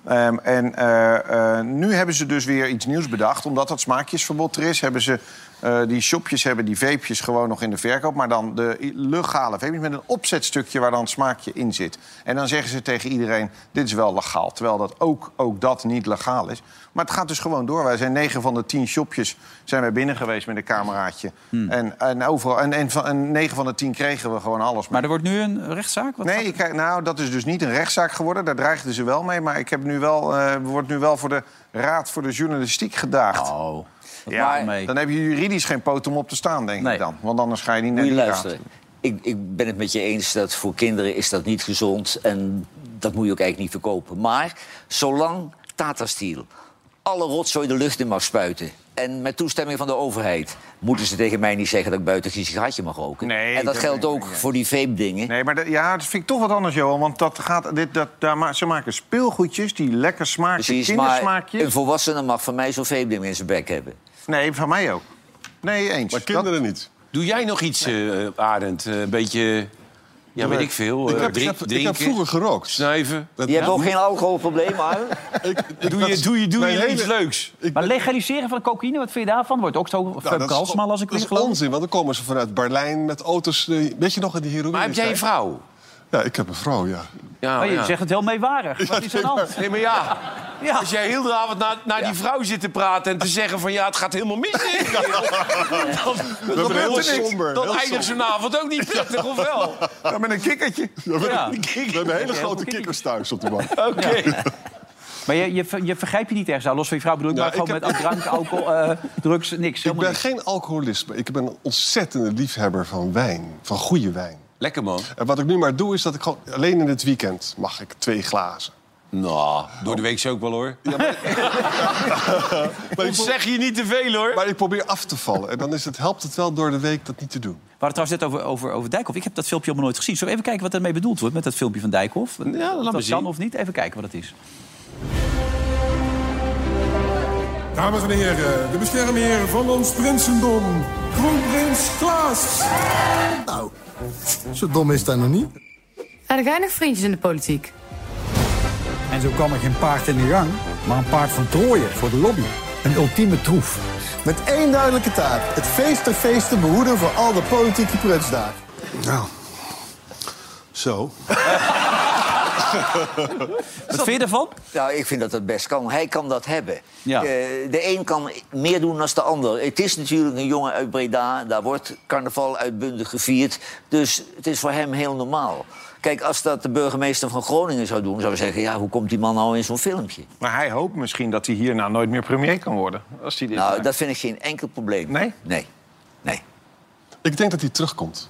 Ehm, en eh, eh, nu hebben ze dus weer iets nieuws bedacht. Omdat dat smaakjesverbod er is, hebben ze... eh, die shopjes hebben die veepjes gewoon nog in de verkoop. Maar dan de legale veepjes met een opzetstukje waar dan het smaakje in zit. En dan zeggen ze tegen iedereen, dit is wel legaal. Terwijl dat ook, ook dat niet legaal is. Maar het gaat dus gewoon door. Wij zijn 9 van de 10 shopjes zijn wij binnen geweest met een cameraatje. En, en, overal, en, en, van, en 9 van de 10 kregen we gewoon alles. Maar er wordt nu een rechtszaak? Wat Nee, ik nou, dat is dus niet een rechtszaak geworden. Daar dreigden ze wel mee. Maar ik heb nu wel, eh wordt nu wel voor de Raad voor de Journalistiek gedaagd. Oh, ja, mee. dan heb je juridisch geen poot om op te staan, denk Nee. ik dan. Want anders ga je niet naar die luisteren. Ik, ik ben het met je eens dat voor kinderen is dat niet gezond. En dat moet je ook eigenlijk niet verkopen. Maar zolang Tata Steel alle rotzooi de lucht in mag spuiten... en met toestemming van de overheid... moeten ze tegen mij niet zeggen dat ik buiten geen sigaretje mag roken. Nee, en dat dat geldt ook voor die vape-dingen. Nee, maar dat, ja, dat vind ik toch wat anders, Johan. Want dat gaat, dit, dat, daar ma ze maken speelgoedjes die lekker maar kindersmaakjes. een volwassene mag van mij zo'n vape-ding in zijn bek hebben. Nee, van mij ook. Nee, eens. Maar kinderen niet. Doe jij nog iets, eh Arend? Eh, Een beetje, ja, weet ik veel. Ik eh, heb, ik drink- heb, ik drinken, vroeger gerookt. snuiven. Dat- Je hebt ook geen alcoholprobleem, maar... ik- ik- Doe dat je, is doe je, doe mijn je iets leuks? ik- Maar legaliseren van cocaïne, wat vind je daarvan? Wordt ook zo Nou, is- Halsema, als ik Dat is geloof. onzin, want dan komen ze vanuit Berlijn met auto's. eh, Weet je nog, in die heroïne Maar heb jij een vrouw? Ja, ik heb een vrouw, ja. Ja, Oh, je ja. zegt het heel meewarig. Wat is er aan de hand? Nee, maar ja. Ja. Als jij heel de avond naar, naar die vrouw zit te praten... en te zeggen van ja, het gaat helemaal mis. dan dan, een heel er somber, dan eindigt zo'n avond ook niet prettig, of wel? Ja, met een kikkertje. Ja, we, Ja. we hebben hele grote kikkers thuis op de bank. Oké. Maar je, je, je vergrijp je niet ergens aan, los van je vrouw bedoel ik, Ja, maar gewoon ik met drank, alcohol, eh, drugs, niks. Ik ben niks. geen alcoholist, maar ik ben een ontzettende liefhebber van wijn. Van goede wijn. Lekker, man. En wat ik nu maar doe, is dat ik gewoon alleen in het weekend mag ik twee glazen. Nou, door de week ook wel, hoor. Maar ik, Zeg je niet te veel, hoor. maar ik probeer af te vallen. En dan is het, helpt het wel door de week dat niet te doen. We hadden het trouwens net over, over, over Dijkhoff. Ik heb dat filmpje allemaal nooit gezien. Zullen we even kijken wat ermee bedoeld wordt met dat filmpje van Dijkhoff? Ja, laat Of maar dat zien. kan of niet. Even kijken wat het is. Dames en heren, de beschermheer van ons prinsendom, kroonprins Klaas. Nou, zo dom is dat nog niet. Hadden jij nog vriendjes in de politiek? En zo kwam er geen paard in de gang, maar een paard van Troje voor de lobby. Een ultieme troef. Met één duidelijke taak. Het feest der feesten behoeden voor al de politieke prutsdagen. Nou, zo. Wat vind je ervan? Nou, ik vind dat het best kan. Hij kan dat hebben. Ja. Eh, de een kan meer doen dan de ander. Het is natuurlijk een jongen uit Breda. Daar wordt carnaval uitbundig gevierd. Dus het is voor hem heel normaal. Kijk, als dat de burgemeester van Groningen zou doen... zou we zeggen, ja, hoe komt die man nou in zo'n filmpje? Maar hij hoopt misschien dat hij hierna nooit meer premier kan worden. Als hij dit Nou, maakt. dat vind ik geen enkel probleem. Nee? Nee. Nee. Ik denk dat hij terugkomt.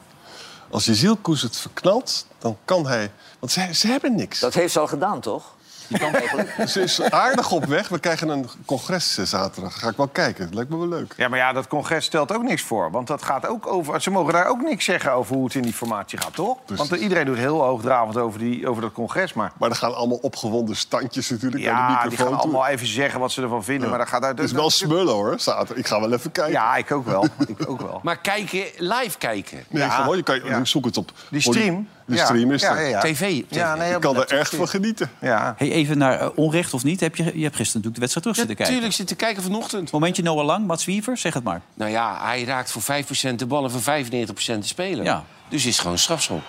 Als je zielkoes het verknalt, dan kan hij... Want ze, ze hebben niks. Dat heeft ze al gedaan, toch? Die kan eigenlijk... Ze is aardig op weg. We krijgen een congres eh, zaterdag. Ga ik wel kijken. Dat lijkt me wel leuk. Ja, maar ja, dat congres stelt ook niks voor. Want dat gaat ook over. Ze mogen daar ook niks zeggen over hoe het in die formatie gaat, toch? Precies. Want iedereen doet heel hoogdravend over, die, over dat congres. Maar Maar er gaan allemaal opgewonden standjes natuurlijk naar de ja, microfoon die gaan toe. allemaal even zeggen wat ze ervan vinden. Maar dat gaat uit. Het is wel smullen hoor, zaterdag. Ik ga wel even kijken. Ja, ik ook wel. ik ook wel. Maar kijken, live kijken. Nee, Ja, gewoon, je kan, ja. zoek het op. Die stream. De Ja, stream is ja, er. ja, ja. TV. Ja, nee, Je op kan er echt van genieten. Ja. Hey, even naar eh, onrecht of niet. Heb je, je hebt gisteren natuurlijk de wedstrijd terug zitten kijken. Natuurlijk zitten kijken vanochtend. Momentje Noah Lang, Mats Wiever, zeg het maar. Nou ja, hij raakt voor 5% de bal en voor 95% de speler. Ja. Dus is gewoon strafschop.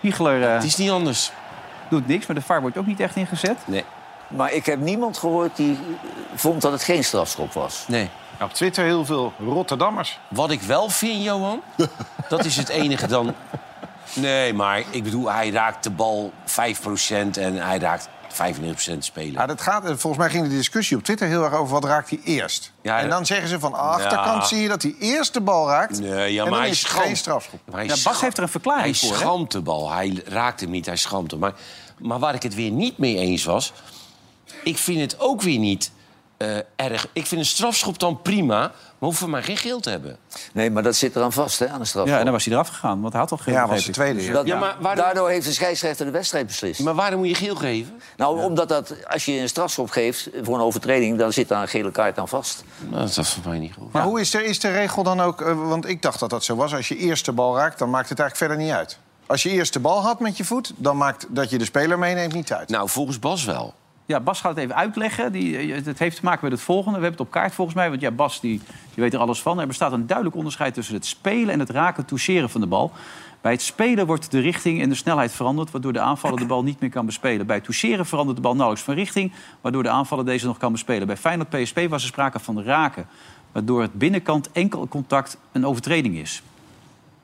Wiegler eh, Het is niet anders. doet niks, maar de VAR wordt ook niet echt ingezet. Nee. Maar ik heb niemand gehoord die vond dat het geen strafschop was. nee. Op Twitter heel veel Rotterdammers. Wat ik wel vind, Johan, dat is het enige dan... Nee, maar ik bedoel, hij raakt de bal 5% en hij raakt 95% spelen. Ja, dat gaat, volgens mij ging de discussie op Twitter heel erg over wat raakt hij eerst. Ja, en dan zeggen ze van de achterkant Ja. zie je dat hij eerst de bal raakt. Nee, ja, en maar dan hij is geen strafschop. Maar hij Ja, Bas heeft er een verklaring hij voor, hè? schampt de bal. Hij raakt hem niet, hij schampt hem. Maar, maar waar ik het weer niet mee eens was... ik vind het ook weer niet eh, erg. Ik vind een strafschop dan prima... maar hoeven maar geen geel te hebben. Nee, maar dat zit eraan vast, hè, aan de strafschop. Ja, en dan was hij eraf gegaan, want hij had al geen Ja, was de tweede. ja. Dat- Ja, maar waarom- Daardoor heeft de scheidsrechter de wedstrijd beslist. Maar waarom moet je geel geven? Nou, omdat dat, als je een strafschop geeft voor een overtreding... dan zit daar een gele kaart aan vast. Nou, dat is voor mij niet goed. Maar hoe is de, is de regel dan ook... eh, want ik dacht dat dat zo was. Als je eerst de bal raakt, dan maakt het eigenlijk verder niet uit. Als je eerst de bal had met je voet... dan maakt dat je de speler meeneemt niet uit. Nou, volgens Bas wel. Ja, Bas gaat het even uitleggen. Die, eh, het heeft te maken met het volgende. We hebben het op kaart volgens mij. Want ja, Bas die, die weet er alles van. Er bestaat een duidelijk onderscheid tussen het spelen en het raken, toucheren van de bal. Bij het spelen wordt de richting en de snelheid veranderd... waardoor de aanvaller de bal niet meer kan bespelen. Bij het toucheren verandert de bal nauwelijks van richting... waardoor de aanvaller deze nog kan bespelen. Bij Feyenoord PSP was er sprake van raken... waardoor het binnenkant enkel contact een overtreding is.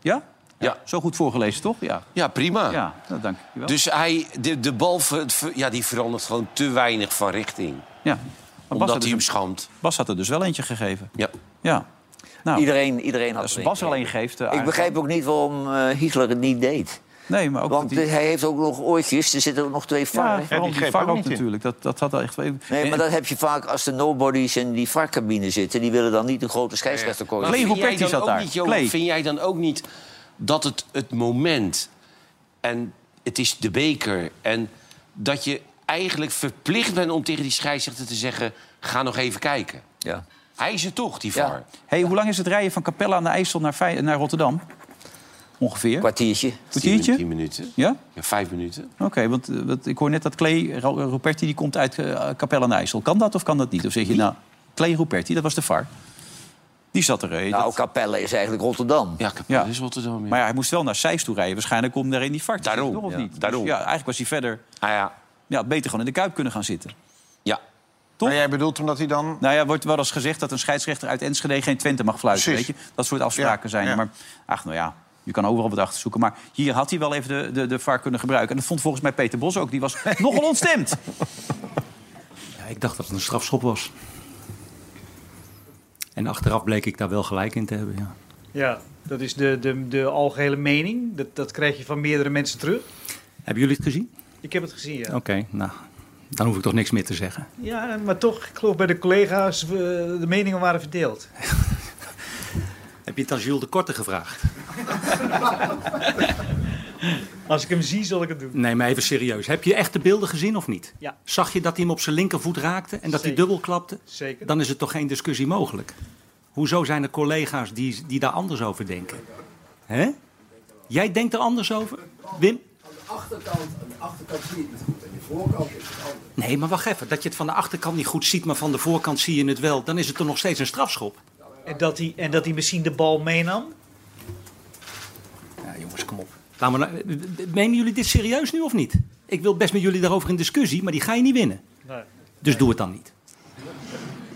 Ja? Ja. Zo goed voorgelezen, toch? Ja, Ja, prima. ja nou, dank je wel. Dus hij, de, de bal ver- ver- ja, die verandert gewoon te weinig van richting. ja. Maar Omdat hij hem dus, schamt. Bas had er dus wel eentje gegeven. Ja. Ja. Nou, Iedereen, iedereen had als er Bas een. er alleen geeft... eh, Ik begrijp ook niet waarom eh Hitler het niet deed. Nee, maar ook Want die- hij heeft ook nog oortjes. Er zitten ook nog twee Ja, varren. vooral die greep VAR ook natuurlijk. Dat, dat had echt... Nee, En- maar dat heb je vaak als de nobodies in die varcabine zitten. Die willen dan niet een grote scheidsrechter komen. Ruperti dan zat daar. Niet. Vind jij dan ook niet dat het, het moment... en het is de beker... en dat je eigenlijk verplicht bent om tegen die scheidsrechter te zeggen... ga nog even kijken. Ja. Hij is het toch, die Ja. VAR. Hey, hoe lang is het rijden van Capella aan de IJssel naar, naar Rotterdam? Ongeveer? Kwartiertje. Kwartiertje? Tien minuten. Ja? Ja, vijf minuten. Oké, want, eh, want ik hoor net dat Clay Ruperti die komt uit eh, Capella aan de IJssel. Kan dat of kan dat niet? Of zeg je, nou, Clay Ruperti, dat was de VAR. Die zat er. Nou, dat- Capelle is eigenlijk Rotterdam. Ja, Capelle Ja. is Rotterdam. Ja. Maar ja, hij moest wel naar Zeist toe rijden. Waarschijnlijk om daar in die VAR te Daarom, of ja. niet? Dus Daarom. ja, eigenlijk was hij verder... Ah, ja. ja, beter gewoon in de Kuip kunnen gaan zitten. Ja. Toch? Maar jij bedoelt omdat hij dan... Nou ja, wordt wel eens gezegd dat een scheidsrechter uit Enschede geen Twente mag fluiten. Weet je? Dat soort afspraken Ja, zijn ja. Maar ach, nou ja, je kan overal wat achter zoeken. Maar hier had hij wel even de, de, de VAR kunnen gebruiken. En dat vond volgens mij Peter Bos ook. Die was nogal ontstemd. Ja, ik dacht dat het een strafschop was. En achteraf bleek ik daar wel gelijk in te hebben, ja. Ja, dat is de, de, de algehele mening. Dat, dat krijg je van meerdere mensen terug. Hebben jullie het gezien? Ik heb het gezien, ja. Oké, nou, dan hoef ik toch niks meer te zeggen. Ja, maar toch, ik geloof bij de collega's, eh, de meningen waren verdeeld. Heb je het aan Jules de Korte gevraagd? Als ik hem zie, zal ik het doen. Nee, maar even serieus. Heb je echt de beelden gezien of niet? Ja. Zag je dat hij hem op zijn linkervoet raakte en dat hij dubbel klapte? Zeker. Dan is er toch geen discussie mogelijk? Hoezo zijn er collega's die, die daar anders over denken? Hè? Jij denkt er anders over? Wim? Aan de achterkant, aan de achterkant zie je het goed. En de voorkant is het anders. Nee, maar wacht even. Dat je het van de achterkant niet goed ziet, maar van de voorkant zie je het wel. Dan is het toch nog steeds een strafschop? En dat hij, en dat hij misschien de bal meenam? Ja, jongens, kom op. Laten we nou- menen jullie dit serieus nu of niet? Ik wil best met jullie daarover in discussie, maar die ga je niet winnen. Nee. Dus doe het dan niet.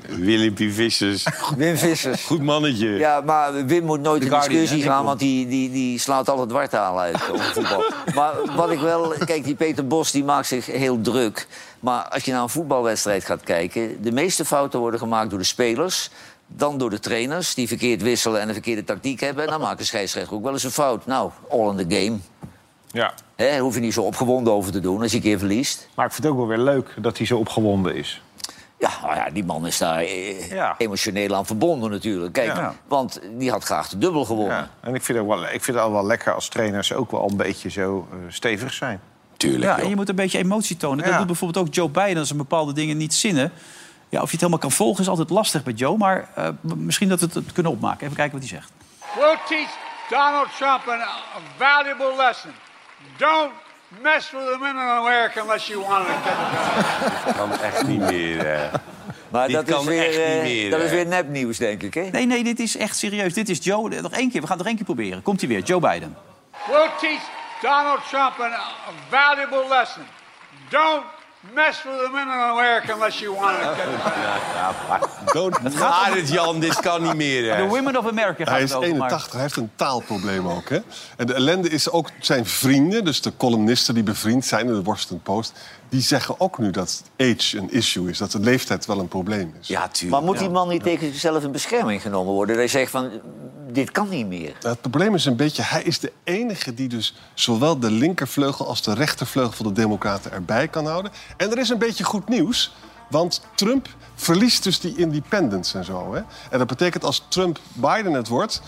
Willempie Vissers. Wim Vissers. Goed mannetje. Ja, maar Wim moet nooit in discussie gaan, want die, die, die slaat alle dwartalen uit over voetbal. maar wat ik wel... Kijk, die Peter Bos die maakt zich heel druk. Maar als je naar een voetbalwedstrijd gaat kijken... de meeste fouten worden gemaakt door de spelers... dan door de trainers, die verkeerd wisselen en een verkeerde tactiek hebben. En dan maakt de scheidsrechter ook wel eens een fout. Nou, all in the game. Ja. Hè, hoef je niet zo opgewonden over te doen als je een keer verliest. Maar ik vind het ook wel weer leuk dat hij zo opgewonden is. Ja, nou ja, die man is daar eh, Ja. emotioneel aan verbonden natuurlijk. Kijk, Ja. want die had graag de dubbel gewonnen. Ja. En ik vind, het wel, ik vind het al wel lekker als trainers ook wel een beetje zo eh, stevig zijn. Tuurlijk, Ja, en je moet een beetje emotie tonen. Dat Ja. doet bijvoorbeeld ook Joe Biden als er bepaalde dingen niet zinnen. Ja, of je het helemaal kan volgen is altijd lastig met Joe. Maar eh, m- misschien dat we het, het kunnen opmaken. Even kijken wat hij zegt. We'll teach Donald Trump a valuable lesson. Don't mess with the women in America unless you want to get it Dat kan echt niet meer. eh. Maar Dit dat, is kan weer, echt eh, niet meer, dat is weer nepnieuws, denk ik. Hè? Nee, nee, dit is echt serieus. Dit is Joe. Nog één keer. We gaan het nog één keer proberen. Komt hij weer. Joe Biden. We'll teach Donald Trump a valuable lesson. Don't mess with the women in America unless you want to maar het gaat het Jan, dit kan niet meer. hè. De Women of America gaat Hij het is over. maar- 81, hij heeft een taalprobleem ook. Hè? En de ellende is ook zijn vrienden, dus de columnisten die bevriend zijn in de Washington Post... die zeggen ook nu dat age een issue is, dat de leeftijd wel een probleem is. Ja, tuurlijk. Maar moet die man niet tegen zichzelf in bescherming genomen worden? Dat hij zegt van, dit kan niet meer. Het probleem is een beetje, hij is de enige die dus zowel de linkervleugel als de rechtervleugel van de Democraten erbij kan houden. En er is een beetje goed nieuws, want Trump verliest dus die independents en zo. Hè? En dat betekent als Trump Biden het wordt,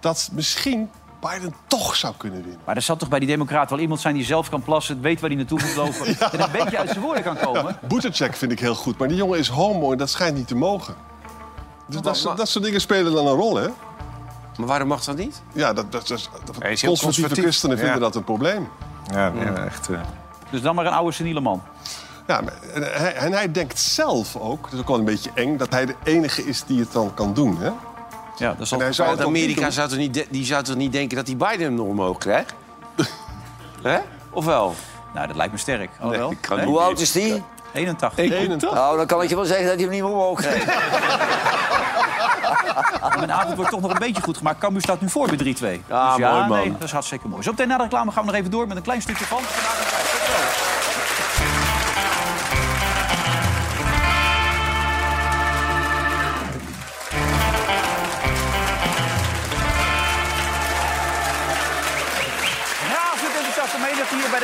dat misschien Biden toch zou kunnen winnen. Maar er zal toch bij die democraten wel iemand zijn die zelf kan plassen... weet waar hij naartoe moet lopen en een beetje uit zijn woorden kan komen. Buttigieg vind ik heel goed, maar die jongen is homo en dat schijnt niet te mogen. Dus dat, soort- dat soort dingen spelen dan een rol, hè? Maar waarom mag dat niet? Ja, dat, dat, Hij conservatieve conservatief. christenen vinden Ja. dat een probleem. Ja, ja, echt. eh. Dus dan maar een oude seniele man. Ja, en hij, en hij denkt zelf ook, dat is ook wel een beetje eng... dat hij de enige is die het dan kan doen, hè? Ja, dat zou Amerika zou toch, niet, de- die zou toch niet denken dat die Biden hem nog omhoog krijgt? Hè? Of wel? Nou, dat lijkt me sterk. Oh, Nee, wel? ik kan Nee? niet Hoe oud is die? 81. 81. Nou, dan kan ik je wel zeggen dat hij hem niet meer omhoog krijgt. Mijn avond wordt toch nog een beetje goed gemaakt. Cambuur staat nu voor bij 3-2. Ah, dus ja, mooi, man. Nee, dat is hartstikke mooi. Zo meteen na de reclame gaan we nog even door met een klein stukje van. Vandaag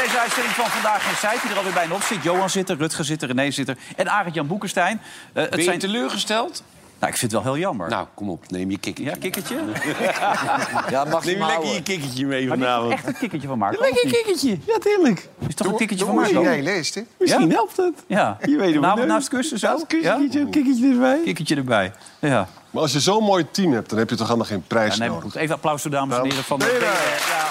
deze uitzending van Vandaag in Zijt. Die er alweer bijna op zit. Johan zit er, Rutger zit er, René zit er. En Arend-Jan Boekenstein. Eh, het Ben je zijn... teleurgesteld? Nou, ik vind het wel heel jammer. Nou, kom op, neem je kikkertje. Ja, kikkertje? Ja, mag je Neem je lekker je kikkertje mee vanavond. echt een kikkertje van Marco. Lekker kikkertje, ja, tuurlijk. Is toch een kikkertje van Hoe Marco? jij leest, hè? Misschien Ja? helpt het. Ja. Je weet het naast het kussen zo? Naast kussentje, een kikkertje erbij. Kikkertje erbij. Ja. Maar als je zo'n mooi team hebt, dan heb je toch helemaal geen prijs ja nee, maar nodig. Even applaus voor de dames en heren van de... Dames en heren. Ja.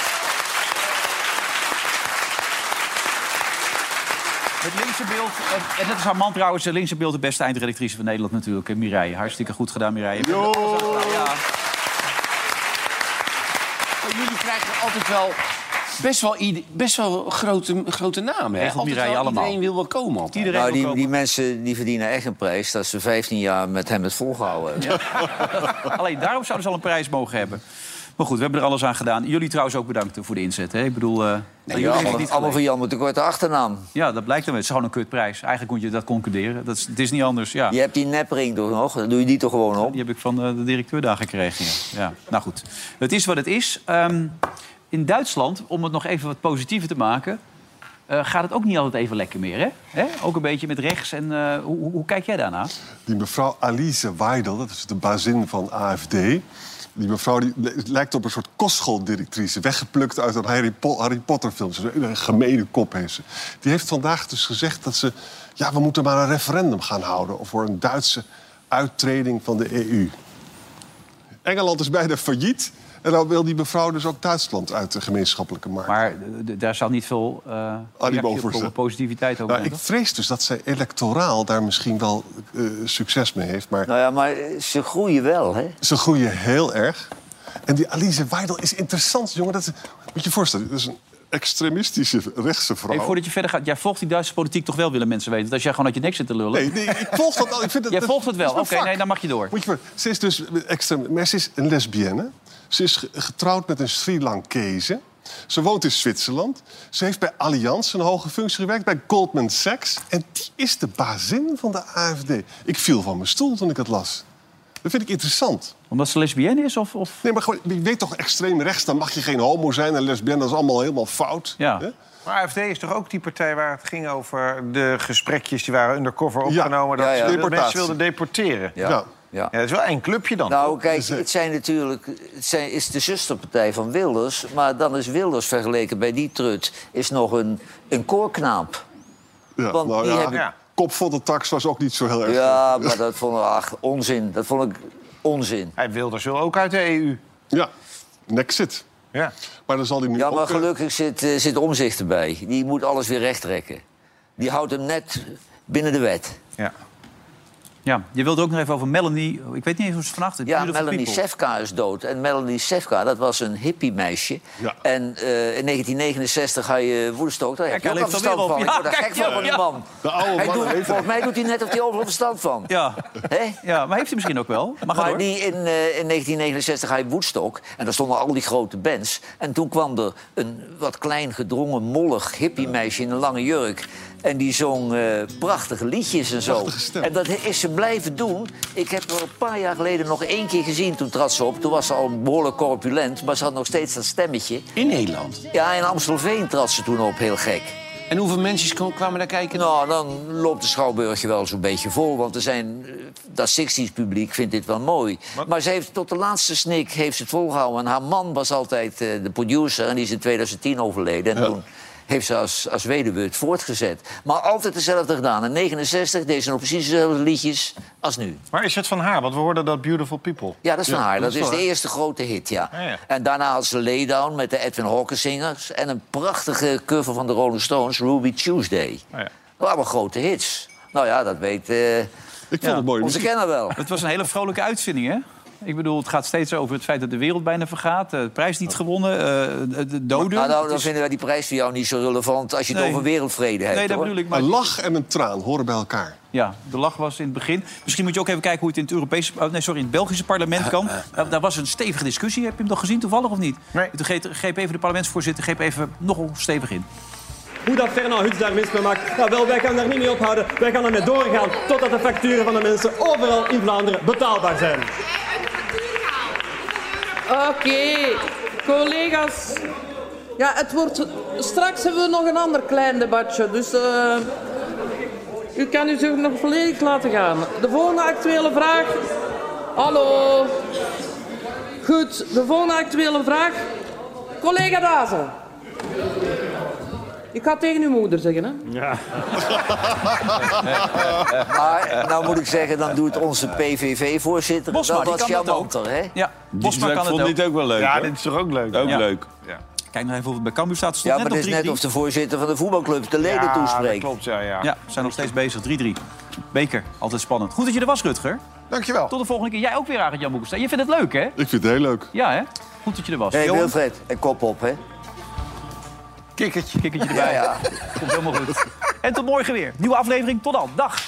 Het linkse beeld, en- dat is haar man trouwens, het linkse beeld de beste eindredactrice van Nederland natuurlijk, Mireille. Hartstikke goed gedaan, Mireille. Ja. Maar jullie krijgen altijd wel best wel, best wel grote, grote namen. hè? Altijd Mireille wel- allemaal. Iedereen wil wel komen altijd. Nou, die, die mensen die verdienen echt een prijs dat ze 15 jaar met hem het volgehouden hebben. Alleen daarom zouden ze al een prijs mogen hebben. Maar goed, we hebben er alles aan gedaan. Jullie trouwens ook bedankt voor de inzet. Hè? Ik bedoel, eh, Nee, ja, allemaal, niet allemaal van Jan met de korte achternaam. Ja, dat blijkt dan. Het is gewoon een kutprijs. Eigenlijk moet je dat concluderen. Dat is, het is niet anders. Ja. Je hebt die nepring toch nog? Dan doe je die toch gewoon op? Die heb ik van eh, de directeur daar gekregen. Ja. ja. Nou goed, het is wat het is. Ehm, in Duitsland, om het nog even wat positiever te maken... eh, gaat het ook niet altijd even lekker meer, hè? hè? Ook een beetje met rechts. En eh, hoe, hoe, kijk jij daarna? Die mevrouw Alice Weidel, dat is de bazin van AFD. Die mevrouw die lijkt op een soort kostschooldirectrice. Weggeplukt uit een Harry, Harry Potter film. Een gemene kop heeft ze. Die heeft vandaag dus gezegd dat ze... Ja, we moeten maar een referendum gaan houden... voor een Duitse uittreding van de EU. Engeland is bijna failliet. En dan wil die mevrouw dus ook Duitsland uit de gemeenschappelijke markt. Maar eh, daar zal niet veel uh, positiviteit over Nou, ik vrees dus dat zij electoraal daar misschien wel eh, succes mee heeft. Maar Nou ja, maar ze groeien wel, hè? ze groeien heel erg. En die Alice Weidel is interessant, jongen. Dat is, moet je je voorstellen, dat is een extremistische rechtse vrouw. Hey, voordat je verder gaat, jij volgt die Duitse politiek toch wel, willen mensen weten. Dat als jij gewoon uit je nek zit te lullen. Nee, nee, ik volg dat al. Ik vind dat, Jij dat- volgt het wel. Oké, nee, dan mag je door. Moet je voor, ze is dus extreem, maar ze is een lesbienne. Ze is ge- getrouwd met een Sri Lankese. Ze woont in Zwitserland. Ze heeft bij Allianz een hoge functie gewerkt, bij Goldman Sachs. En die is de bazin van de AFD. Ik viel van mijn stoel toen ik het las. Dat vind ik interessant. Omdat ze lesbienne is? Of, of... Nee, maar gewoon, je weet toch, extreem rechts, dan mag je geen homo zijn. En lesbienne, dat is allemaal helemaal fout. Ja. Hè? Maar AFD is toch ook die partij waar het ging over de gesprekjes die waren undercover opgenomen. Ja, dat ja. ze Deportatie. mensen wilden deporteren. Ja. Ja. Ja. Dat is wel één clubje dan. Nou, kijk, het zijn natuurlijk, het zijn, is de zusterpartij van Wilders. Maar dan is Wilders vergeleken bij die trut is nog een, een koorknaap. Ja, Want nou die ja, hebben- Ja. Kop van de tax was ook niet zo heel erg. Ja, maar dat vond ik ach, onzin. Dat vond ik onzin. Hij wilde zo ook uit de EU. Ja, Nexit. Ja. Maar dan zal hij nu Ja, maar eh, gelukkig zit, eh, zit omzicht erbij. Die moet alles weer rechttrekken. Die houdt hem net binnen de wet. Ja. Ja, je wilde ook nog even over Melanie. Ik weet niet eens hoe ze vannacht is. Ja, Melanie. Sefka is dood. En Melanie Sefka, dat was een hippie-meisje. Ja. En eh, in 1969 ga je Woodstock, daar heb je ook hij al leeft verstand van. op. Ik word Ja, er gek van, van die man. De oude doet, volgens mij doet hij net of hij overal verstand van. Ja. Hè? ja, maar heeft hij misschien ook wel. Maar ga Maar door. die in, eh, in 1969 ga je Woodstock. En daar stonden al die grote bands. En toen kwam er een wat klein gedrongen, mollig hippie-meisje in een lange jurk. En die zong eh, prachtige liedjes en zo. En dat is ze blijven doen. Ik heb haar een paar jaar geleden nog één keer gezien. Toen trad ze op. Toen was ze al behoorlijk corpulent. Maar ze had nog steeds dat stemmetje. In Nederland. Ja, in Amstelveen trad ze toen op. Heel gek. En hoeveel mensen kwamen daar kijken? Nou, dan loopt de Schouwburg je wel zo'n beetje vol. Want er zijn, eh, dat 60s publiek vindt dit wel mooi. Maar ze heeft tot de laatste snik heeft ze het volgehouden. En haar man was altijd eh, de producer. En die is in 2010 overleden. En toen heeft ze als, als weduwe het voortgezet. Maar altijd hetzelfde gedaan. In 69 deed ze nog precies dezelfde liedjes als nu. Maar is het van haar? Want we hoorden dat Beautiful People. Ja, dat is van haar. dat Dat, is de eerste grote hit, ja. Ja, ja. En daarna had ze Laydown met de Edwin Hawkins zingers. En een prachtige cover van de Rolling Stones, Ruby Tuesday. Oh ja. Dat waren wel grote hits. Nou ja, dat weet eh, Ik vond het mooi. onze kenner wel. Het was een hele vrolijke uitzending, hè? Ik bedoel, het gaat steeds over het feit dat de wereld bijna vergaat. eh, De prijs niet gewonnen, eh, de- de doden. Nou, nou dan is- vinden wij die prijs voor jou niet zo relevant als je het over wereldvrede hebt. Nee, dat hoor. bedoel ik. Maar Een lach en een traan horen bij elkaar. Ja, de lach was in het begin. Misschien moet je ook even kijken hoe het in het, Europese, oh, nee, sorry, in het Belgische parlement kan. Daar, daar was een stevige discussie. Heb je hem nog gezien toevallig of niet? Nee. Toen greep, greep even de parlementsvoorzitter greep even nogal stevig in. Hoe dat Fernand Huts daar mis mee maakt, nou wel, wij gaan daar niet mee ophouden. Wij gaan ermee doorgaan totdat de facturen van de mensen overal in Vlaanderen betaalbaar zijn. Oké, collega's. Ja, het wordt... Straks hebben we nog een ander klein debatje, dus... eh, u kan u zich nog volledig laten gaan. De volgende actuele vraag... Hallo. Goed, de volgende actuele vraag. Collega Dazen. Ik ga tegen uw moeder zeggen, hè? Ja. Maar nou moet ik zeggen, dan doet onze PVV-voorzitter Bosma, dat die wat kan dat ook. charmanter, hè? Ja, Bosma ik kan het vond ook. dit ook wel leuk. Ja, dit is toch ook leuk? Ook Ja. leuk. Kijk nog even of het bij Cambuur staat. Ja, maar net het op is net 3-3. of de voorzitter van de voetbalclub de leden Ja, dat toespreekt. klopt, ja, ja. Ja, we zijn nog steeds bezig. 3-3. Beker, altijd spannend. Goed dat je er was, Rutger. Dankjewel. Tot de volgende keer. Jij ook weer, Arend Jan Boekenstein. Je vindt het leuk, hè? Ik vind het heel leuk. Ja, hè? Goed dat je er was. Hé, Johan? Wilfred, en kop op, hè? Kikkertje. Kikkertje erbij. Ja, Komt helemaal goed. En tot morgen weer. Nieuwe aflevering. Tot dan. Dag.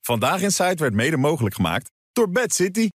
Vandaag in Site werd mede mogelijk gemaakt door Bad City.